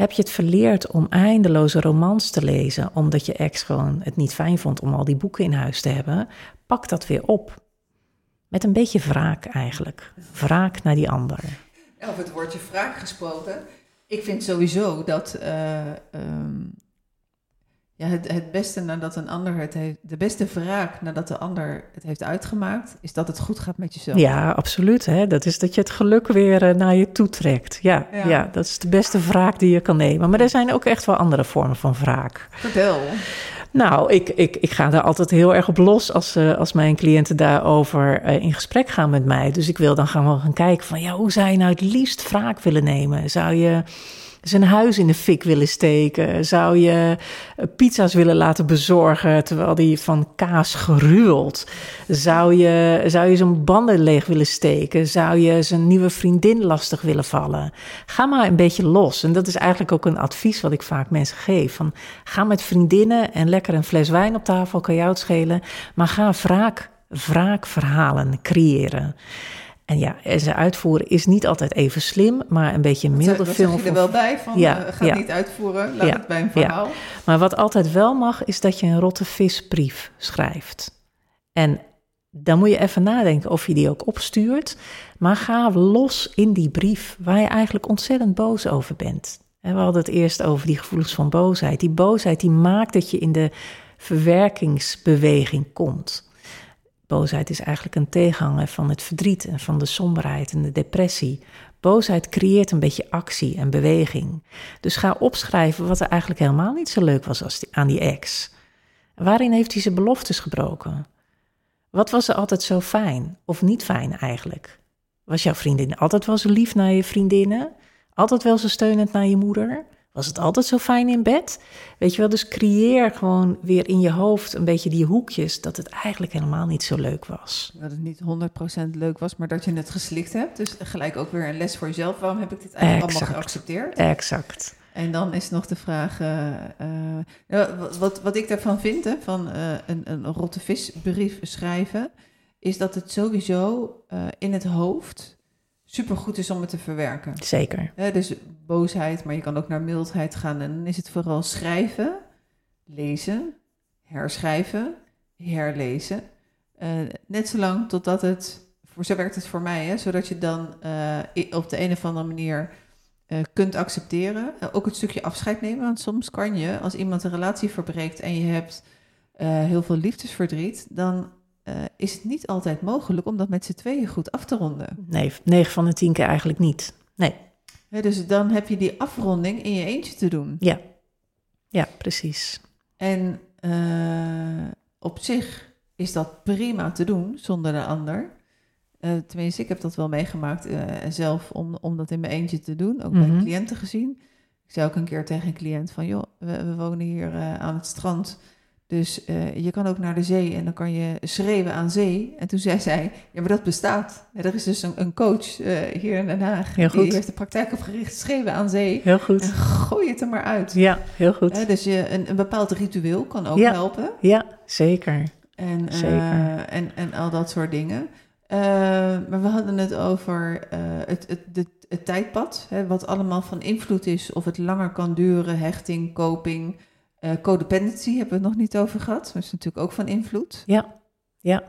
Heb je het verleerd om eindeloze romans te lezen omdat je ex gewoon het niet fijn vond om al die boeken in huis te hebben? Pak dat weer op. Met een beetje wraak eigenlijk. Wraak naar die ander. Over het woordje vraag gesproken. Ik vind sowieso dat eh, ehm, ja, het, het beste nadat een ander het heeft, de beste wraak nadat de ander het heeft uitgemaakt, is dat het goed gaat met jezelf. Ja, absoluut. Hè? Dat is dat je het geluk weer eh, naar je toe trekt. Ja, Ja. ja. dat is de beste wraak die je kan nemen. Maar er zijn ook echt wel andere vormen van wraak. Vertel. Nou, ik, ik, ik ga daar altijd heel erg op los als, eh, als mijn cliënten daarover eh, in gesprek gaan met mij. Dus ik wil dan gaan, gaan kijken van, ja, hoe zou je nou het liefst wraak willen nemen? Zou je zijn huis in de fik willen steken? Zou je eh, pizza's willen laten bezorgen terwijl die van kaas geruwelt? Zou je, zou je zijn banden leeg willen steken? Zou je zijn nieuwe vriendin lastig willen vallen? Ga maar een beetje los. En dat is eigenlijk ook een advies wat ik vaak mensen geef. Van, ga met vriendinnen en lekker een fles wijn op tafel, kan jou het schelen. Maar ga wraak, wraakverhalen creëren. En ja, en ze uitvoeren is niet altijd even slim, maar een beetje een Dat, milde dat film. zeg je er wel bij van, Ja, eh, ga ja. niet uitvoeren, laat Ja, het bij een ja. verhaal. Maar wat altijd wel mag, is dat je een rotte visbrief schrijft. En dan moet je even nadenken of je die ook opstuurt. Maar ga los in die brief waar je eigenlijk ontzettend boos over bent. En we hadden het eerst over die gevoelens van boosheid. Die boosheid die maakt dat je in de verwerkingsbeweging komt. Boosheid is eigenlijk een tegenhanger van het verdriet en van de somberheid en de depressie. Boosheid creëert een beetje actie en beweging. Dus ga opschrijven wat er eigenlijk helemaal niet zo leuk was als die, aan die ex. Waarin heeft hij zijn beloftes gebroken? Wat was er altijd zo fijn of niet fijn eigenlijk? Was jouw vriendin altijd wel zo lief naar je vriendinnen? Altijd wel zo steunend naar je moeder? Was het altijd zo fijn in bed? Weet je wel, dus creëer gewoon weer in je hoofd een beetje die hoekjes dat het eigenlijk helemaal niet zo leuk was. Dat het niet 100% leuk was, maar dat je het geslikt hebt. Dus gelijk ook weer een les voor jezelf. Waarom heb ik dit eigenlijk allemaal geaccepteerd? Exact. En dan is nog de vraag, ja, wat- wat, wat ik daarvan vind, hè, van eh, een, een rotte visbrief schrijven, is dat het sowieso in het hoofd supergoed is om het te verwerken. Zeker. Dus boosheid, maar je kan ook naar mildheid gaan. En dan is het vooral schrijven, lezen, herschrijven, herlezen. Eh, net zolang totdat het, voor, zo werkt het voor mij, hè, zodat je dan eh, op de een of andere manier eh, kunt accepteren. Ook het stukje afscheid nemen, want soms kan je, als iemand een relatie verbreekt en je hebt heel veel liefdesverdriet, dan eh, is het niet altijd mogelijk om dat met z'n tweeën goed af te ronden. Nee, 9 van de 10 keer eigenlijk niet. Nee, dus dan heb je die afronding in je eentje te doen. ja. Ja, precies. En uh, op zich is dat prima te doen zonder de ander. Uh, tenminste, ik heb dat wel meegemaakt zelf om, om dat in mijn eentje te doen. Ook mm -hmm. bij cliënten gezien. Ik zei ook een keer tegen een cliënt van... joh, we, we wonen hier aan het strand... Dus uh, je kan ook naar de zee en dan kan je schreeuwen aan zee. En toen zei zij, ja, maar dat bestaat. Er is dus een, een coach uh, hier in Den Haag. Heel goed. Die heeft de praktijk opgericht, schreeuwen aan zee. Heel goed. En gooi het er maar uit. Ja, heel goed. Uh, dus je, een, een bepaald ritueel kan ook ja. helpen. Ja, zeker. En, zeker. en, en al dat soort dingen. maar we hadden het over het, het, het, het tijdpad. Hè, wat allemaal van invloed is. Of het langer kan duren, hechting, coping... Uh, codependency hebben we het nog niet over gehad. Dat is natuurlijk ook van invloed. Ja, ja.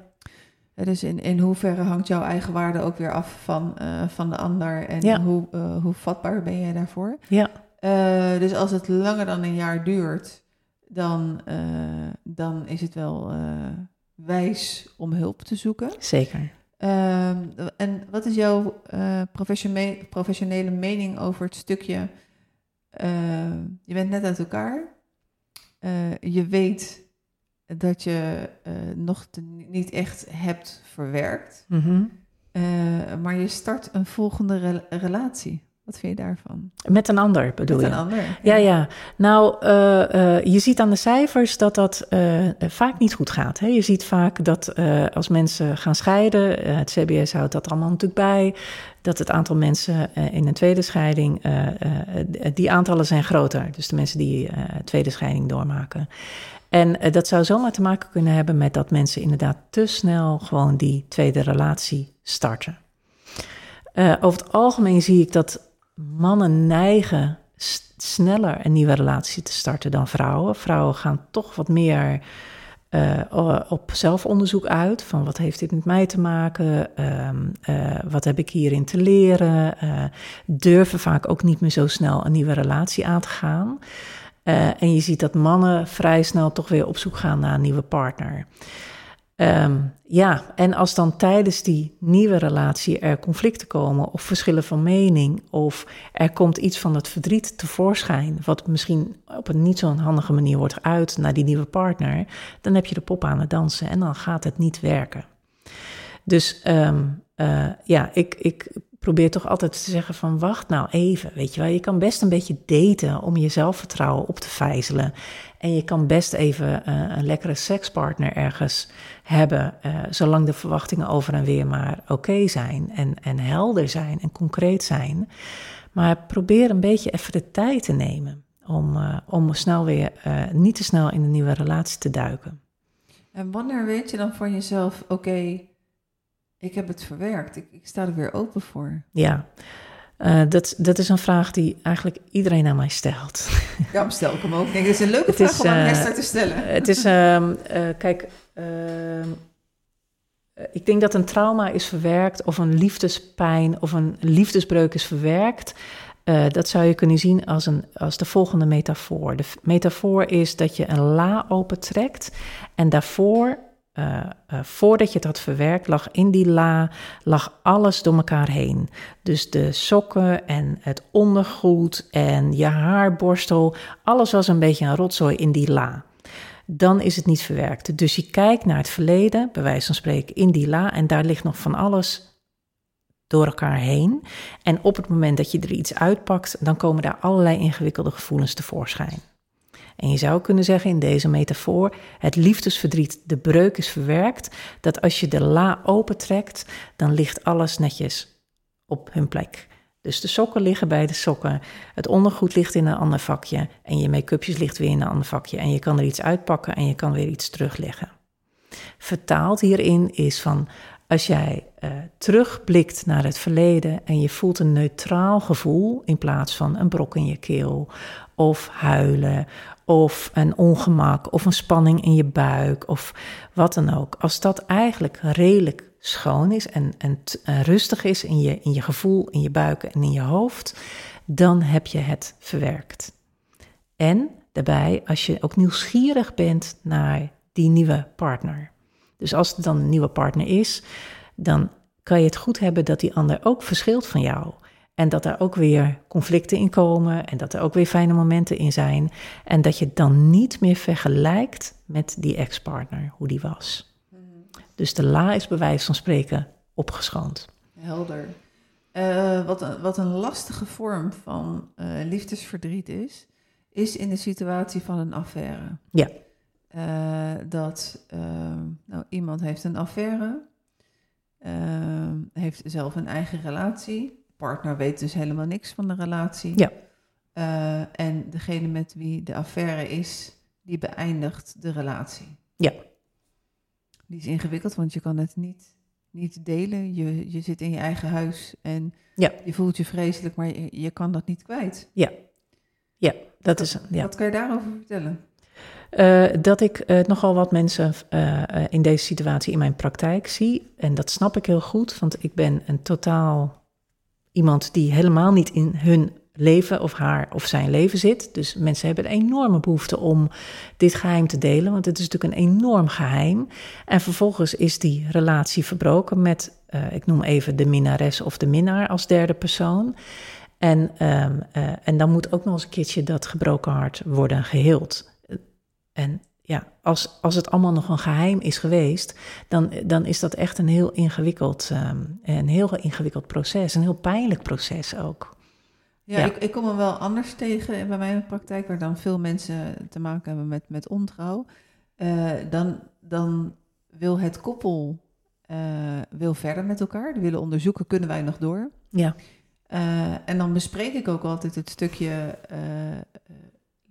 Uh, dus in, in hoeverre hangt jouw eigen waarde ook weer af van, uh, van de ander en ja. hoe, hoe vatbaar ben je daarvoor? Ja. dus als het langer dan een jaar duurt, dan, dan is het wel wijs om hulp te zoeken. Zeker. Ehm, en wat is jouw professionele, professionele mening over het stukje? je bent net uit elkaar. Uh, je weet dat je uh, nog te, niet echt hebt verwerkt, mm -hmm. uh, maar je start een volgende re relatie. Wat vind je daarvan? Met een ander bedoel Met je? een ander. Ja, ja. Nou, je ziet aan de cijfers dat dat vaak niet goed gaat. Hè? Je ziet vaak dat als mensen gaan scheiden, het CBS houdt dat allemaal natuurlijk bij, dat het aantal mensen in een tweede scheiding, die aantallen zijn groter. Dus de mensen die tweede scheiding doormaken. En dat zou zomaar te maken kunnen hebben met dat mensen inderdaad te snel gewoon die tweede relatie starten. over het algemeen zie ik dat mannen neigen sneller een nieuwe relatie te starten dan vrouwen. Vrouwen gaan toch wat meer uh, op zelfonderzoek uit. Van wat heeft dit met mij te maken? Uh, uh, wat heb ik hierin te leren? durven vaak ook niet meer zo snel een nieuwe relatie aan te gaan. en je ziet dat mannen vrij snel toch weer op zoek gaan naar een nieuwe partner. Um, ja, en als dan tijdens die nieuwe relatie er conflicten komen of verschillen van mening of er komt iets van het verdriet tevoorschijn, wat misschien op een niet zo'n handige manier wordt geuit naar die nieuwe partner, dan heb je de pop aan het dansen en dan gaat het niet werken. Dus um, uh, ja, ik, ik probeer toch altijd te zeggen van wacht nou even, weet je wel. Je kan best een beetje daten om je zelfvertrouwen op te vijzelen. En je kan best even uh, een lekkere sekspartner ergens hebben, uh, zolang de verwachtingen over en weer maar oké zijn en, en helder zijn en concreet zijn. Maar probeer een beetje even de tijd te nemen om, uh, om snel weer niet te snel in een nieuwe relatie te duiken. En wanneer weet je dan van jezelf, oké, ik heb het verwerkt. Ik, ik, sta er weer open voor. Ja, uh, dat, dat is een vraag die eigenlijk iedereen aan mij stelt. Ja, stel ik hem ook. Ik denk, het is een leuke het vraag is, om aan uh, Esther te stellen. Het is, uh, kijk, ehm, ik denk dat een trauma is verwerkt of een liefdespijn of een liefdesbreuk is verwerkt. Dat zou je kunnen zien als, een, als de volgende metafoor. De metafoor is dat je een la opentrekt en daarvoor uh, uh, voordat je het had verwerkt, lag in die la lag alles door elkaar heen. Dus de sokken en het ondergoed en je haarborstel, alles was een beetje een rotzooi in die la. Dan is het niet verwerkt. Dus je kijkt naar het verleden, bij wijze van spreken, in die la en daar ligt nog van alles door elkaar heen. En op het moment dat je er iets uitpakt, dan komen daar allerlei ingewikkelde gevoelens tevoorschijn. En je zou kunnen zeggen in deze metafoor: het liefdesverdriet, de breuk is verwerkt. Dat als je de la opentrekt, dan ligt alles netjes op hun plek. Dus de sokken liggen bij de sokken, het ondergoed ligt in een ander vakje en je make-upjes ligt weer in een ander vakje. En je kan er iets uitpakken en je kan weer iets terugleggen. Vertaald hierin is van als jij uh, terugblikt naar het verleden en je voelt een neutraal gevoel in plaats van een brok in je keel of huilen of een ongemak of een spanning in je buik of wat dan ook. Als dat eigenlijk redelijk schoon is en, en, en rustig is in je, in je gevoel, in je buik en in je hoofd, dan heb je het verwerkt. En daarbij, als je ook nieuwsgierig bent naar die nieuwe partner. Dus als er dan een nieuwe partner is, dan kan je het goed hebben dat die ander ook verschilt van jou. En dat er ook weer conflicten in komen en dat er ook weer fijne momenten in zijn. En dat je dan niet meer vergelijkt met die ex-partner, hoe die was. Mhm. Dus de la is bij wijze van spreken opgeschoond. Helder. Uh, wat, een, wat een lastige vorm van uh, liefdesverdriet is, is in de situatie van een affaire. Ja. Uh, dat nou, iemand heeft een affaire, heeft zelf een eigen relatie, partner weet dus helemaal niks van de relatie. Ja. en degene met wie de affaire is, die beëindigt de relatie. Ja. Die is ingewikkeld, want je kan het niet niet delen. Je, je zit in je eigen huis en ja. je voelt je vreselijk, maar je, je kan dat niet kwijt. Ja, ja dat is. Ja. Wat kan je daarover vertellen? Uh, dat ik uh, nogal wat mensen uh, in deze situatie in mijn praktijk zie. En dat snap ik heel goed, want ik ben een totaal iemand die helemaal niet in hun leven of haar of zijn leven zit. Dus mensen hebben een enorme behoefte om dit geheim te delen, want het is natuurlijk een enorm geheim. En vervolgens is die relatie verbroken met, uh, ik noem even de minnares of de minnaar als derde persoon. En, um, uh, en dan moet ook nog eens een keertje dat gebroken hart worden geheeld. En ja, als, als het allemaal nog een geheim is geweest, dan, dan is dat echt een heel ingewikkeld, um, een heel ingewikkeld proces, een heel pijnlijk proces ook. Ja, Ik, ik kom hem wel anders tegen bij mijn praktijk, waar dan veel mensen te maken hebben met, met ontrouw. Uh, dan, dan wil het koppel uh, wil verder met elkaar. Die willen onderzoeken, kunnen wij nog door? Ja. Uh, en dan bespreek ik ook altijd het stukje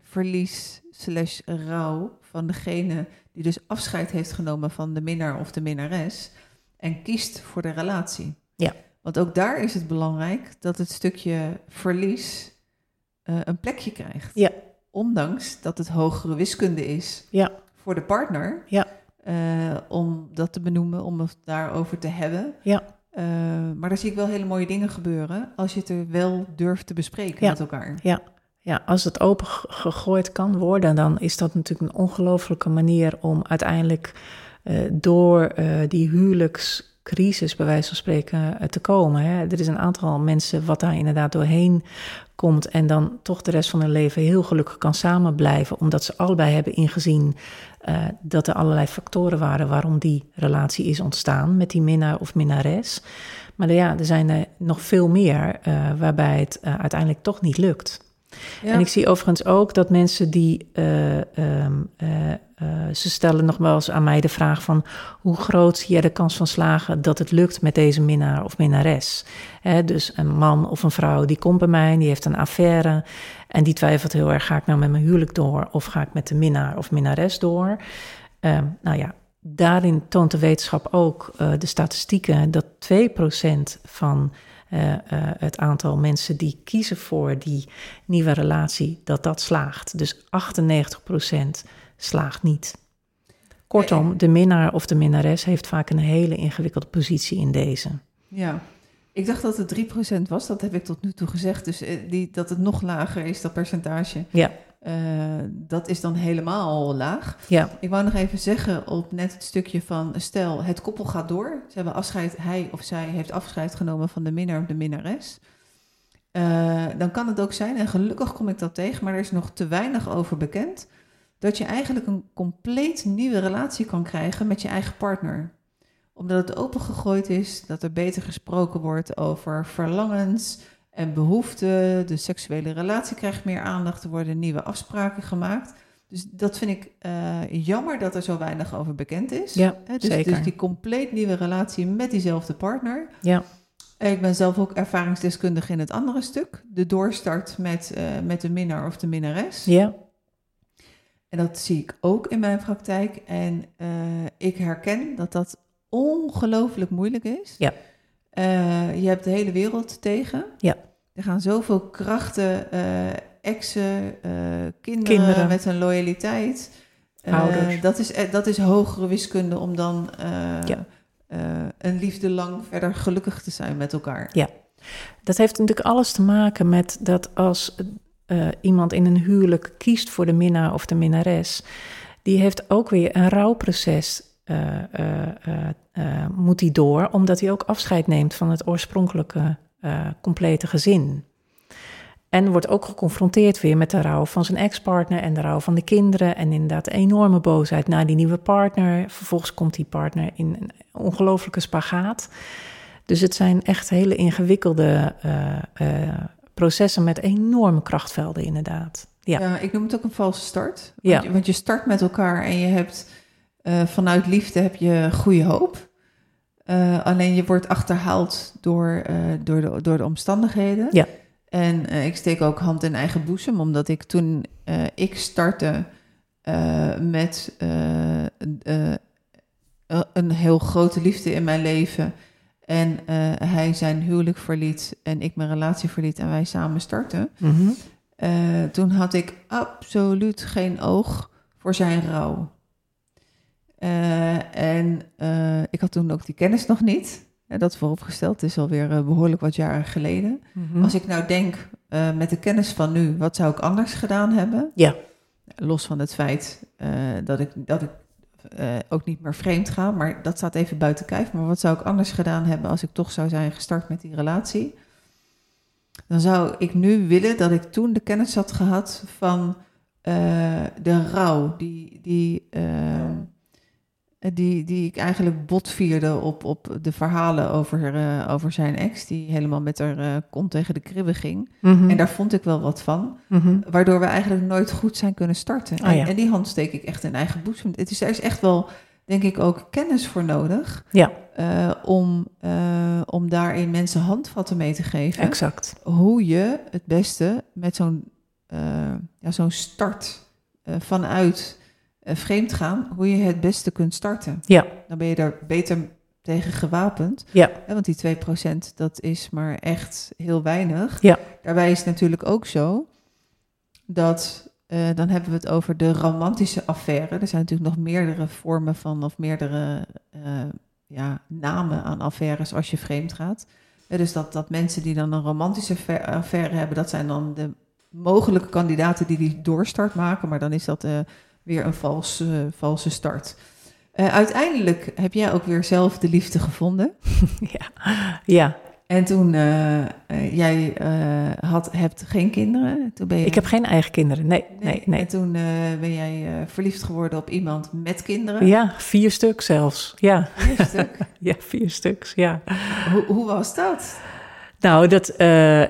verlies slash rouw van degene die dus afscheid heeft genomen van de minnaar of de minnares en kiest voor de relatie. Ja. Want ook daar is het belangrijk dat het stukje verlies uh, een plekje krijgt. Ja. Ondanks dat het hogere wiskunde is ja. voor de partner. Ja. Uh, om dat te benoemen, om het daarover te hebben. Ja. Uh, maar daar zie ik wel hele mooie dingen gebeuren als je het er wel durft te bespreken ja. met elkaar. Ja. Ja, als het open gegooid kan worden, dan is dat natuurlijk een ongelofelijke manier om uiteindelijk uh, door uh, die huwelijks crisis, bij wijze van spreken, eh, te komen. Hè. Er is een aantal mensen wat daar inderdaad doorheen komt en dan toch de rest van hun leven heel gelukkig kan samen blijven, omdat ze allebei hebben ingezien dat er allerlei factoren waren waarom die relatie is ontstaan met die minnaar of minnares. Maar ja, er zijn er nog veel meer waarbij het uiteindelijk toch niet lukt. En ik zie overigens ook dat mensen die. Uh, um, uh, uh, ze stellen nog wel eens aan mij de vraag van hoe groot zie jij de kans van slagen dat het lukt met deze minnaar of minnares? Dus een man of een vrouw die komt bij mij, die heeft een affaire en die twijfelt heel erg: ga ik nou met mijn huwelijk door of ga ik met de minnaar of minnares door? Um, nou ja, daarin toont de wetenschap ook de statistieken dat 2% van uh, uh, het aantal mensen die kiezen voor die nieuwe relatie, dat dat slaagt. Dus 98% slaagt niet. Kortom, de minnaar of de minnares heeft vaak een hele ingewikkelde positie in deze. Ja, ik dacht dat het 3% was, dat heb ik tot nu toe gezegd. Dus die, dat het nog lager is, dat percentage. Ja. Uh, dat is dan helemaal laag. Ja. Ik wou nog even zeggen op net het stukje van stel, het koppel gaat door. Ze hebben afscheid, hij of zij heeft afscheid genomen van de minnaar of de minnares. Uh, dan kan het ook zijn, en gelukkig kom ik dat tegen, maar er is nog te weinig over bekend, dat je eigenlijk een compleet nieuwe relatie kan krijgen met je eigen partner. Omdat het opengegooid is, dat er beter gesproken wordt over verlangens, en behoeften. De seksuele relatie krijgt meer aandacht. Er worden nieuwe afspraken gemaakt. Dus dat vind ik uh, jammer dat er zo weinig over bekend is. Ja, dus, zeker. dus die compleet nieuwe relatie met diezelfde partner. Ja. Ik ben zelf ook ervaringsdeskundige in het andere stuk. De doorstart met, uh, met de minnaar of de minnares. Ja. En dat zie ik ook in mijn praktijk. En uh, ik herken dat dat ongelooflijk moeilijk is. Ja. Uh, je hebt de hele wereld tegen. Ja. Er gaan zoveel krachten, uh, exen, uh, kinderen, kinderen, met een loyaliteit. Ouders. dat, is, dat is hogere wiskunde om dan ja. een liefde lang verder gelukkig te zijn met elkaar. Ja, dat heeft natuurlijk alles te maken met dat als iemand in een huwelijk kiest voor de minnaar of de minnares, die heeft ook weer een rouwproces uh, uh, uh, moet hij door, omdat hij ook afscheid neemt van het oorspronkelijke complete gezin. En wordt ook geconfronteerd weer met de rouw van zijn ex-partner en de rouw van de kinderen. En inderdaad enorme boosheid naar die nieuwe partner. Vervolgens komt die partner in een ongelofelijke spagaat. Dus het zijn echt hele ingewikkelde uh, processen met enorme krachtvelden, inderdaad. Ja. ja, ik noem het ook een valse start. Want, ja. want je start met elkaar en je hebt uh, vanuit liefde heb je goede hoop. Alleen je wordt achterhaald door, door, de, door de omstandigheden. Ja. En uh, ik steek ook hand in eigen boezem, omdat ik toen ik startte met een heel grote liefde in mijn leven. En hij zijn huwelijk verliet en ik mijn relatie verliet en wij samen startten. Mm -hmm. toen had ik absoluut geen oog voor zijn rouw. En ik had toen ook die kennis nog niet. Ja, dat vooropgesteld is alweer uh, behoorlijk wat jaren geleden. Mhm. Als ik nou denk, met de kennis van nu, wat zou ik anders gedaan hebben? Ja. Los van het feit dat ik, dat ik ook niet meer vreemd ga, maar dat staat even buiten kijf. Maar wat zou ik anders gedaan hebben als ik toch zou zijn gestart met die relatie? Dan zou ik nu willen dat ik toen de kennis had gehad van de rouw, die, die eh, die, die ik eigenlijk botvierde op, op de verhalen over, uh, over zijn ex, die helemaal met haar uh, kont tegen de kribben ging. Mhm. En daar vond ik wel wat van, mhm. waardoor we eigenlijk nooit goed zijn kunnen starten. Oh, en, en, die hand steek ik echt in eigen boezem. Het is, er is echt wel, denk ik, ook kennis voor nodig ja. om, om daarin mensen handvatten mee te geven. Exact. Hoe je het beste met zo'n ja, zo'n start vanuit vreemd gaan, hoe je het beste kunt starten. Ja. Dan ben je daar beter tegen gewapend. Ja. want die 2% dat is maar echt heel weinig. Ja. Daarbij is het natuurlijk ook zo dat uh, dan hebben we het over de romantische affaire. Er zijn natuurlijk nog meerdere vormen van of meerdere uh, ja, namen aan affaires als je vreemd gaat. dus dat, dat mensen die dan een romantische affaire hebben, dat zijn dan de mogelijke kandidaten die die doorstart maken. Maar dan is dat weer een valse, valse start. Uh, uiteindelijk heb jij ook weer zelf de liefde gevonden. ja, ja. En toen uh, uh, jij had, hebt geen kinderen. Toen ben je... Ik heb geen eigen kinderen, nee. nee, nee, En toen ben jij verliefd geworden op iemand met kinderen. Ja, vier stuk zelfs. Ja, vier stuk? ja, vier stuks, ja. Hoe, hoe was dat? Nou, dat,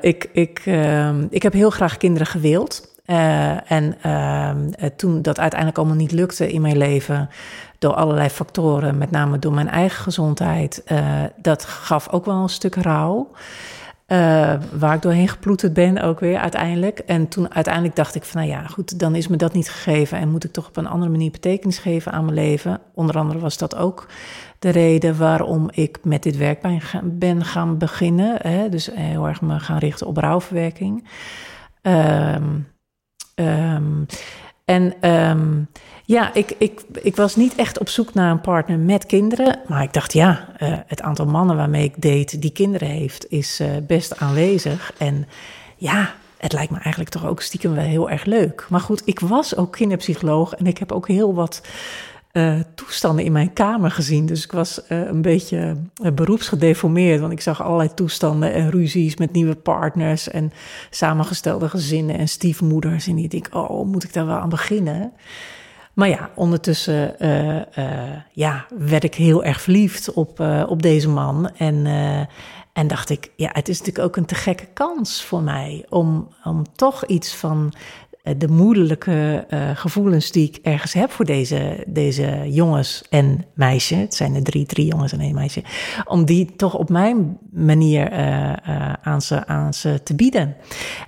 ik, ik, ehm, ik heb heel graag kinderen gewild. Uh, en uh, toen dat uiteindelijk allemaal niet lukte in mijn leven, door allerlei factoren, met name door mijn eigen gezondheid, uh, dat gaf ook wel een stuk rouw. waar ik doorheen geploeterd ben ook weer uiteindelijk. En toen uiteindelijk dacht ik van, nou ja, goed, dan is me dat niet gegeven en moet ik toch op een andere manier betekenis geven aan mijn leven. Onder andere was dat ook de reden waarom ik met dit werk ben gaan beginnen. Hè? Dus heel erg me gaan richten op rouwverwerking. Ehm, Um, en um, ja, ik, ik, ik was niet echt op zoek naar een partner met kinderen. Maar ik dacht, ja, uh, het aantal mannen waarmee ik date die kinderen heeft, is uh, best aanwezig. En ja, het lijkt me eigenlijk toch ook stiekem wel heel erg leuk. Maar goed, ik was ook kinderpsycholoog en ik heb ook heel wat uh, toestanden in mijn kamer gezien. Dus ik was uh, een beetje uh, beroepsgedeformeerd. Want ik zag allerlei toestanden en ruzies met nieuwe partners. En samengestelde gezinnen en stiefmoeders. En ik denk, oh, moet ik daar wel aan beginnen? Maar ja, ondertussen ja, werd ik heel erg verliefd op, op deze man. En, en dacht ik, ja, het is natuurlijk ook een te gekke kans voor mij om, om toch iets van eh, de moedelijke uh, gevoelens die ik ergens heb voor deze, deze jongens en meisje. Het zijn er drie, drie jongens en één meisje. Om die toch op mijn manier uh, aan, ze, aan ze te bieden.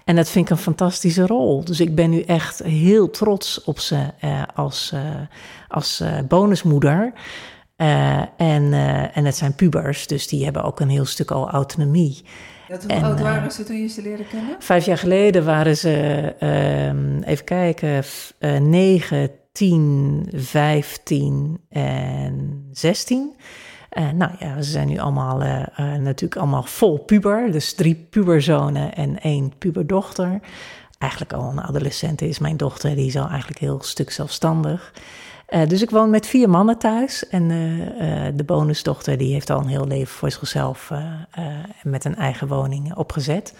En dat vind ik een fantastische rol. Dus ik ben nu echt heel trots op ze als, als bonusmoeder. en, en het zijn pubers, dus die hebben ook een heel stuk al autonomie hoe en, oud waren ze toen je ze leerde kennen? Vijf jaar geleden waren ze, uh, even kijken, uh, 9, 10, 15 en 16. Uh, nou ja, ze zijn nu allemaal uh, natuurlijk allemaal vol puber. Dus drie puberzonen en één puberdochter. Eigenlijk al een adolescent is mijn dochter, die is al eigenlijk heel stuk zelfstandig. Uh, dus ik woon met vier mannen thuis. En uh, de bonusdochter die heeft al een heel leven voor zichzelf met een eigen woning opgezet.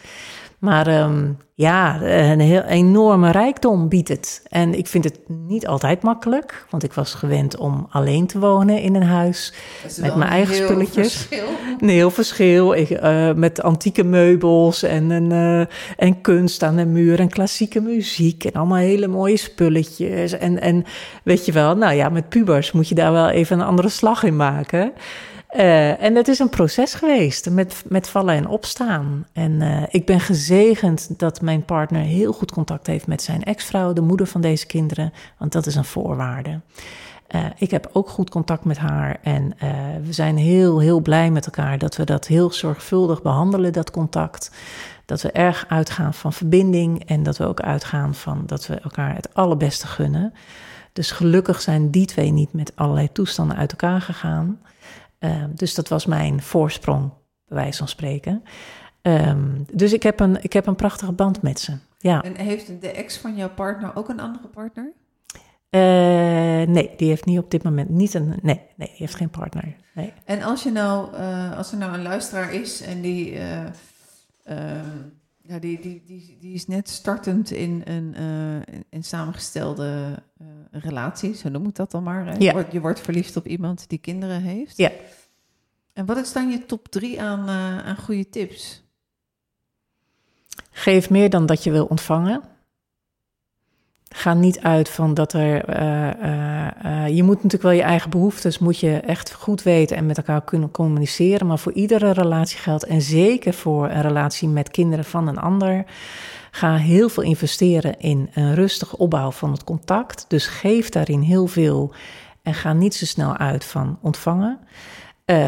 Maar um, ja, een heel enorme rijkdom biedt het. En ik vind het niet altijd makkelijk, want ik was gewend om alleen te wonen in een huis met mijn eigen heel spulletjes. Verschil. Een heel verschil. Ik, uh, met antieke meubels en, een, uh, en kunst aan de muur en klassieke muziek en allemaal hele mooie spulletjes. En, en weet je wel, nou ja, met pubers moet je daar wel even een andere slag in maken. Uh, en het is een proces geweest met, met vallen en opstaan. En uh, ik ben gezegend dat mijn partner heel goed contact heeft met zijn ex-vrouw, de moeder van deze kinderen, want dat is een voorwaarde. Uh, ik heb ook goed contact met haar en we zijn heel, heel blij met elkaar dat we dat heel zorgvuldig behandelen, dat contact. Dat we erg uitgaan van verbinding en dat we ook uitgaan van dat we elkaar het allerbeste gunnen. Dus gelukkig zijn die twee niet met allerlei toestanden uit elkaar gegaan. Uh, dus dat was mijn voorsprong, bij wijze van spreken. Um, dus ik heb, een, ik heb een prachtige band met ze. Ja. En heeft de ex van jouw partner ook een andere partner? Uh, nee, die heeft niet op dit moment niet een. Nee, nee die heeft geen partner. Nee. En als, je nou, uh, als er nou een luisteraar is en die. Ja, die, die, die, die is net startend in een in, in samengestelde relatie, zo noem ik dat dan maar. Hè? Ja. Je, wordt, je wordt verliefd op iemand die kinderen heeft. Ja. En wat is dan je top drie aan, uh, aan goede tips? Geef meer dan dat je wil ontvangen. Ga niet uit van dat er. Uh, uh, je moet natuurlijk wel je eigen behoeftes moet je echt goed weten en met elkaar kunnen communiceren. Maar voor iedere relatie geldt, en zeker voor een relatie met kinderen van een ander. Ga heel veel investeren in een rustige opbouw van het contact. Dus geef daarin heel veel en ga niet zo snel uit van ontvangen.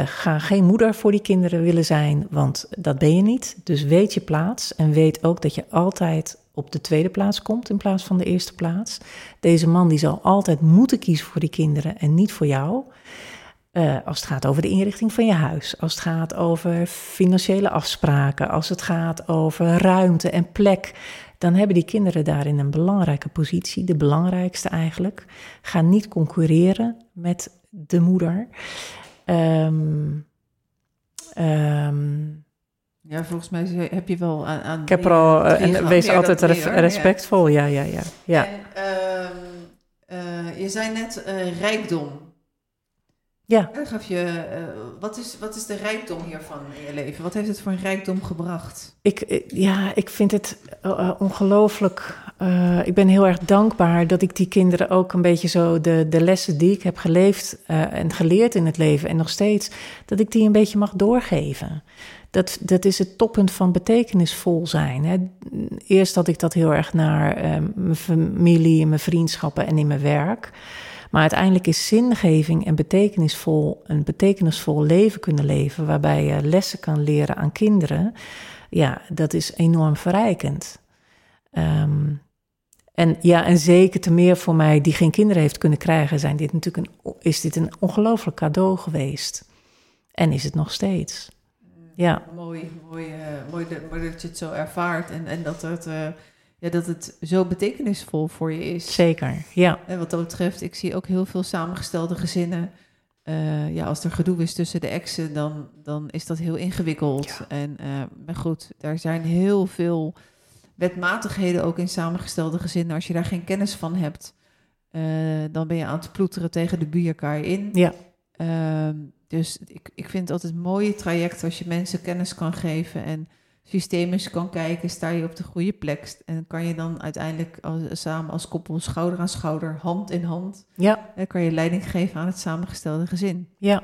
Ga geen moeder voor die kinderen willen zijn, want dat ben je niet. Dus weet je plaats en weet ook dat je altijd op de tweede plaats komt in plaats van de eerste plaats. Deze man die zal altijd moeten kiezen voor die kinderen en niet voor jou. Uh, als het gaat over de inrichting van je huis, als het gaat over financiële afspraken, als het gaat over ruimte en plek, dan hebben die kinderen daarin een belangrijke positie, de belangrijkste eigenlijk. Ga niet concurreren met de moeder. Um, um, ja, volgens mij heb je wel aan. aan ik heb er al, uh, en wees altijd re respectvol, ja, ja, ja. ja. En, uh, je zei net uh, rijkdom. Ja. Dan gaf je, uh, wat, is, wat is de rijkdom hiervan in je leven? Wat heeft het voor een rijkdom gebracht? Ik, ja, ik vind het uh, ongelooflijk. Uh, ik ben heel erg dankbaar dat ik die kinderen ook een beetje zo de, de lessen die ik heb geleefd en geleerd in het leven en nog steeds, dat ik die een beetje mag doorgeven. Dat, dat is het toppunt van betekenisvol zijn. Hè. Eerst had ik dat heel erg naar mijn familie, mijn vriendschappen en in mijn werk. Maar uiteindelijk is zingeving en betekenisvol, een betekenisvol leven kunnen leven, waarbij je lessen kan leren aan kinderen, ja, dat is enorm verrijkend. Um, en ja, en zeker te meer voor mij die geen kinderen heeft kunnen krijgen, zijn dit natuurlijk een, is dit een ongelooflijk cadeau geweest. En is het nog steeds. Ja. Mooi, mooi, uh, mooi, dat, mooi dat je het zo ervaart en, en dat het. Uh ja, dat het zo betekenisvol voor je is. Zeker, ja. En wat dat betreft, ik zie ook heel veel samengestelde gezinnen. Uh, ja, als er gedoe is tussen de exen, dan, dan is dat heel ingewikkeld. Ja. En uh, maar goed, daar zijn heel veel wetmatigheden ook in samengestelde gezinnen. Als je daar geen kennis van hebt, uh, dan ben je aan het ploeteren tegen de buurkaar in. Ja. Dus ik, ik vind het altijd een mooie traject als je mensen kennis kan geven en systemisch kan kijken, sta je op de goede plek en kan je dan uiteindelijk als, samen als koppel schouder aan schouder, hand in hand, ja. dan kan je leiding geven aan het samengestelde gezin. Ja.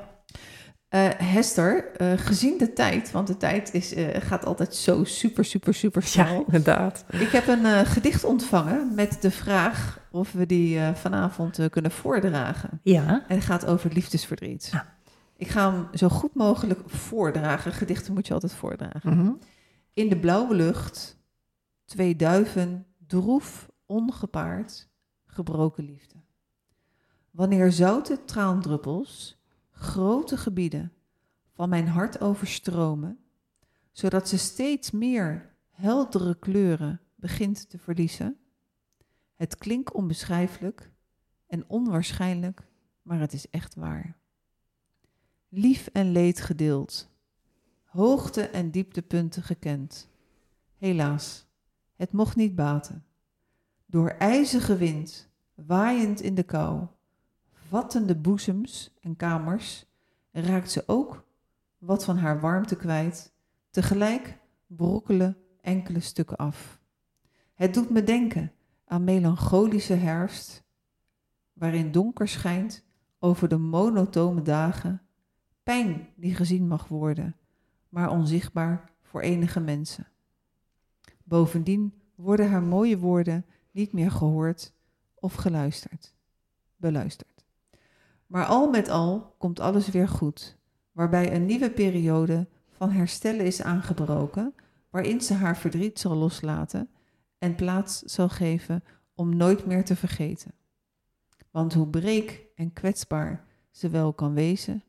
Uh, Hester, uh, gezien de tijd, want de tijd is, uh, gaat altijd zo super, super, super snel. Ja, inderdaad. Ik heb een gedicht ontvangen met de vraag of we die vanavond kunnen voordragen. Ja. En het gaat over liefdesverdriet. Ah. Ik ga hem zo goed mogelijk voordragen. Gedichten moet je altijd voordragen. Mm -hmm. In de blauwe lucht, twee duiven, droef, ongepaard, gebroken liefde. Wanneer zoute traandruppels grote gebieden van mijn hart overstromen, zodat ze steeds meer heldere kleuren begint te verliezen, het klinkt onbeschrijfelijk en onwaarschijnlijk, maar het is echt waar. Lief en leed gedeeld, hoogte en dieptepunten gekend. Helaas, het mocht niet baten. Door ijzige wind, waaiend in de kou, vattende boezems en kamers, raakt ze ook wat van haar warmte kwijt. Tegelijk brokkelen enkele stukken af. Het doet me denken aan melancholische herfst, waarin donker schijnt over de monotone dagen, pijn die gezien mag worden, maar onzichtbaar voor enige mensen. Bovendien worden haar mooie woorden niet meer gehoord of geluisterd, beluisterd. Maar al met al komt alles weer goed, waarbij een nieuwe periode van herstellen is aangebroken, waarin ze haar verdriet zal loslaten en plaats zal geven om nooit meer te vergeten. Want hoe breek en kwetsbaar ze wel kan wezen,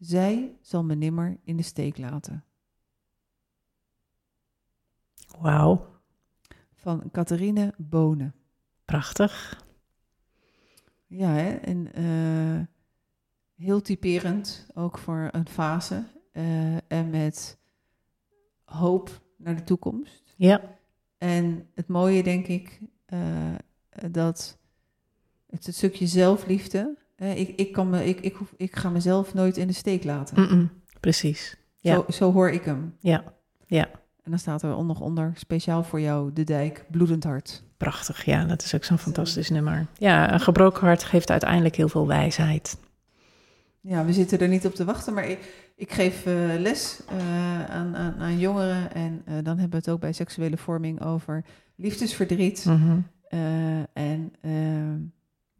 zij zal me nimmer in de steek laten. Wauw, Van Catharine Bonen. prachtig. Ja, hè? en eh, heel typerend ook voor een fase. eh, en met hoop naar de toekomst. Ja, En het mooie, denk ik, eh, dat het, het stukje zelfliefde. Ik, ik, kan me, ik, ik, hoef, ik ga mezelf nooit in de steek laten. precies. Ja. Zo, zo hoor ik hem. Ja, ja, En dan staat er nog onder, speciaal voor jou, de dijk, bloedend hart. prachtig. Ja, dat is ook zo'n fantastisch nummer. Ja, een gebroken hart geeft uiteindelijk heel veel wijsheid. Ja, we zitten er niet op te wachten, maar ik, ik geef eh, les eh, aan, aan, aan jongeren. En eh, dan hebben we het ook bij seksuele vorming over liefdesverdriet. Mhm. En ehm,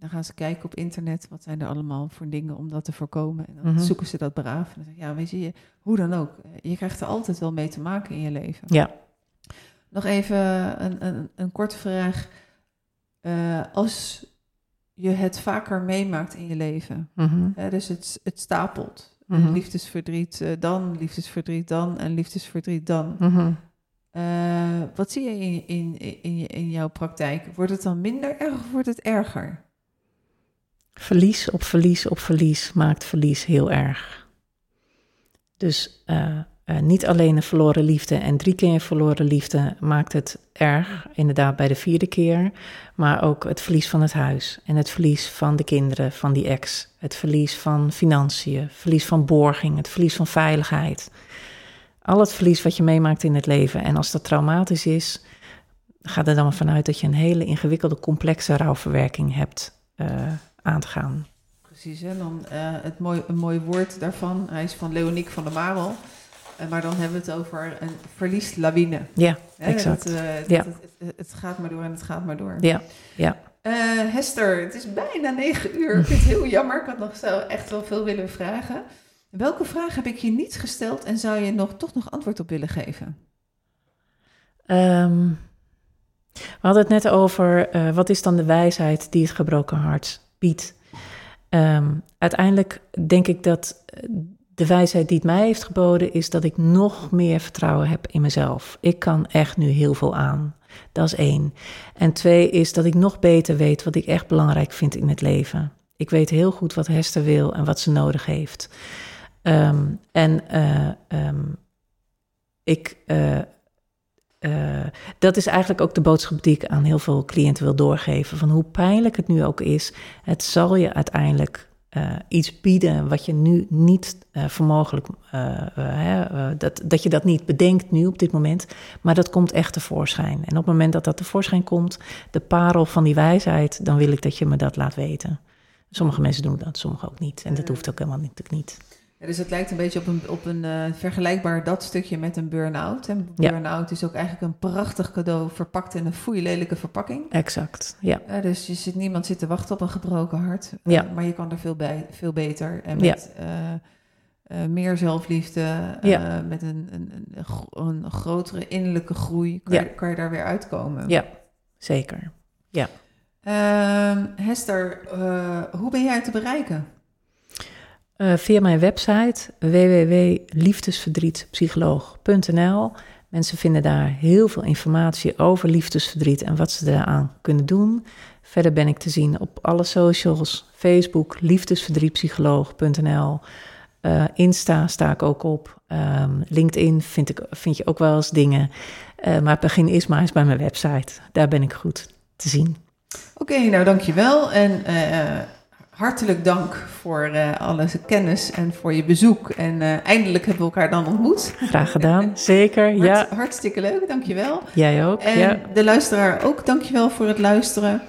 dan gaan ze kijken op internet, wat zijn er allemaal voor dingen om dat te voorkomen. En dan Mhm. zoeken ze dat braaf. En dan zeg ik, ja, weet je, hoe dan ook. Je krijgt er altijd wel mee te maken in je leven. Ja, Nog even een, een, een korte vraag. Eh, als je het vaker meemaakt in je leven, mhm, hè, dus het, het stapelt. Mhm. Liefdesverdriet eh, dan, liefdesverdriet dan en liefdesverdriet dan. mhm. Eh, wat zie je in, in, in, je- in jouw praktijk? Wordt het dan minder erg of wordt het erger? Verlies op verlies op verlies maakt verlies heel erg. Dus eh, eh, niet alleen een verloren liefde en drie keer verloren liefde maakt het erg, inderdaad bij de vierde keer, maar ook het verlies van het huis en het verlies van de kinderen, van die ex, het verlies van financiën, verlies van borging, het verlies van veiligheid. Al het verlies wat je meemaakt in het leven. En als dat traumatisch is, gaat er dan vanuit dat je een hele ingewikkelde, complexe rouwverwerking hebt eh, aan te gaan. Precies, hè? Dan, eh, het mooi, een mooi woord daarvan. Hij is van Leoniek van der Marel. Eh, maar dan hebben we het over een verlieslawine. Ja? Exact. Dat, eh, dat Ja. het, het, het gaat maar door en het gaat maar door. ja, ja. Hester, het is bijna negen uur. Ik vind het heel jammer. Ik had nog zo echt wel veel willen vragen. Welke vraag heb ik je niet gesteld en zou je nog, toch nog antwoord op willen geven? Ehm, we hadden het net over wat is dan de wijsheid die het gebroken hart biedt. Ehm, uiteindelijk denk ik dat eh, de wijsheid die het mij heeft geboden is dat ik nog meer vertrouwen heb in mezelf. Ik kan echt nu heel veel aan. Dat is één. En twee is dat ik nog beter weet wat ik echt belangrijk vind in het leven. Ik weet heel goed wat Hester wil en wat ze nodig heeft. Ehm, en eh, ehm, ik. eh, eh, dat is eigenlijk ook de boodschap die ik aan heel veel cliënten wil doorgeven. Van hoe pijnlijk het nu ook is, het zal je uiteindelijk eh, iets bieden wat je nu niet voor mogelijk, hè, eh, dat, dat je dat niet bedenkt nu op dit moment, maar dat komt echt tevoorschijn. En op het moment dat dat tevoorschijn komt, de parel van die wijsheid, dan wil ik dat je me dat laat weten. Sommige mensen doen dat, sommige ook niet. En dat hoeft ook helemaal niet. niet. Ja, dus het lijkt een beetje op een, op een eh, vergelijkbaar dat stukje met een burn-out. En Ja. burn-out is ook eigenlijk een prachtig cadeau verpakt in een foeilelijke verpakking. Exact, ja. Dus je zit, niemand zit te wachten op een gebroken hart. Eh, Ja. maar je kan er veel, bij, veel beter. En Ja. met eh, meer zelfliefde, Ja. met een, een, een, een grotere innerlijke groei, kan, Ja. je, kan je daar weer uitkomen. Ja, zeker. Ehm, Hester, hoe ben jij te bereiken? Eh, via mijn website www.liefdesverdrietpsycholoog.nl Mensen vinden daar heel veel informatie over liefdesverdriet en wat ze eraan kunnen doen. Verder ben ik te zien op alle socials: Facebook, liefdesverdrietpsycholoog.nl. Uh, Insta sta ik ook op. Um, LinkedIn vind, ik, vind je ook wel eens dingen. Uh, maar begin is maar eens bij mijn website. Daar ben ik goed te zien. Oké, nou dankjewel. En hartelijk dank voor alle kennis en voor je bezoek. En eindelijk hebben we elkaar dan ontmoet. Graag gedaan, zeker. Hart, ja. Hartstikke leuk, dankjewel. Jij ook. En ja. de luisteraar ook, dankjewel voor het luisteren.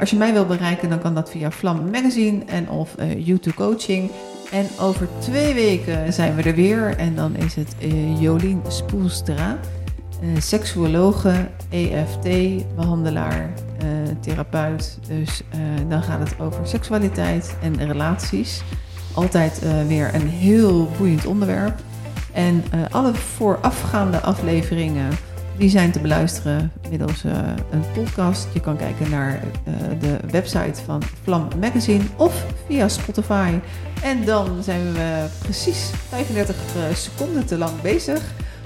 als je mij wil bereiken, dan kan dat via Vlam Magazine en of YouTube Coaching. En over twee weken zijn we er weer. En dan is het uh, Jolien Spoelstra, uh, seksuologe, EFT-behandelaar, uh, therapeut. Dus dan gaat het over seksualiteit en relaties. Altijd weer een heel boeiend onderwerp. En alle voorafgaande afleveringen die zijn te beluisteren middels een podcast. Je kan kijken naar de website van Vlam Magazine of via Spotify. En dan zijn we precies 35 seconden te lang bezig.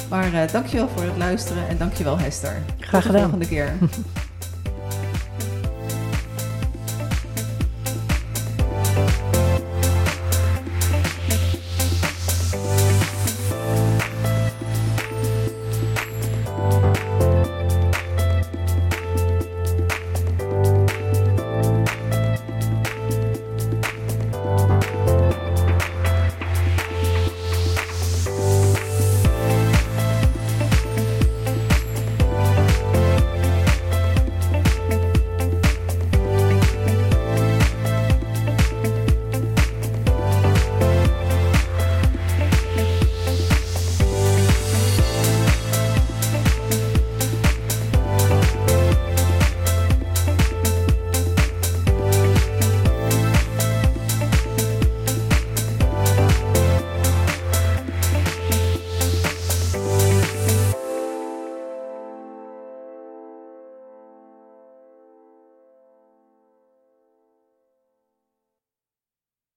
Maar uh, dankjewel voor het luisteren en dankjewel Hester. Graag gedaan. Tot de volgende keer.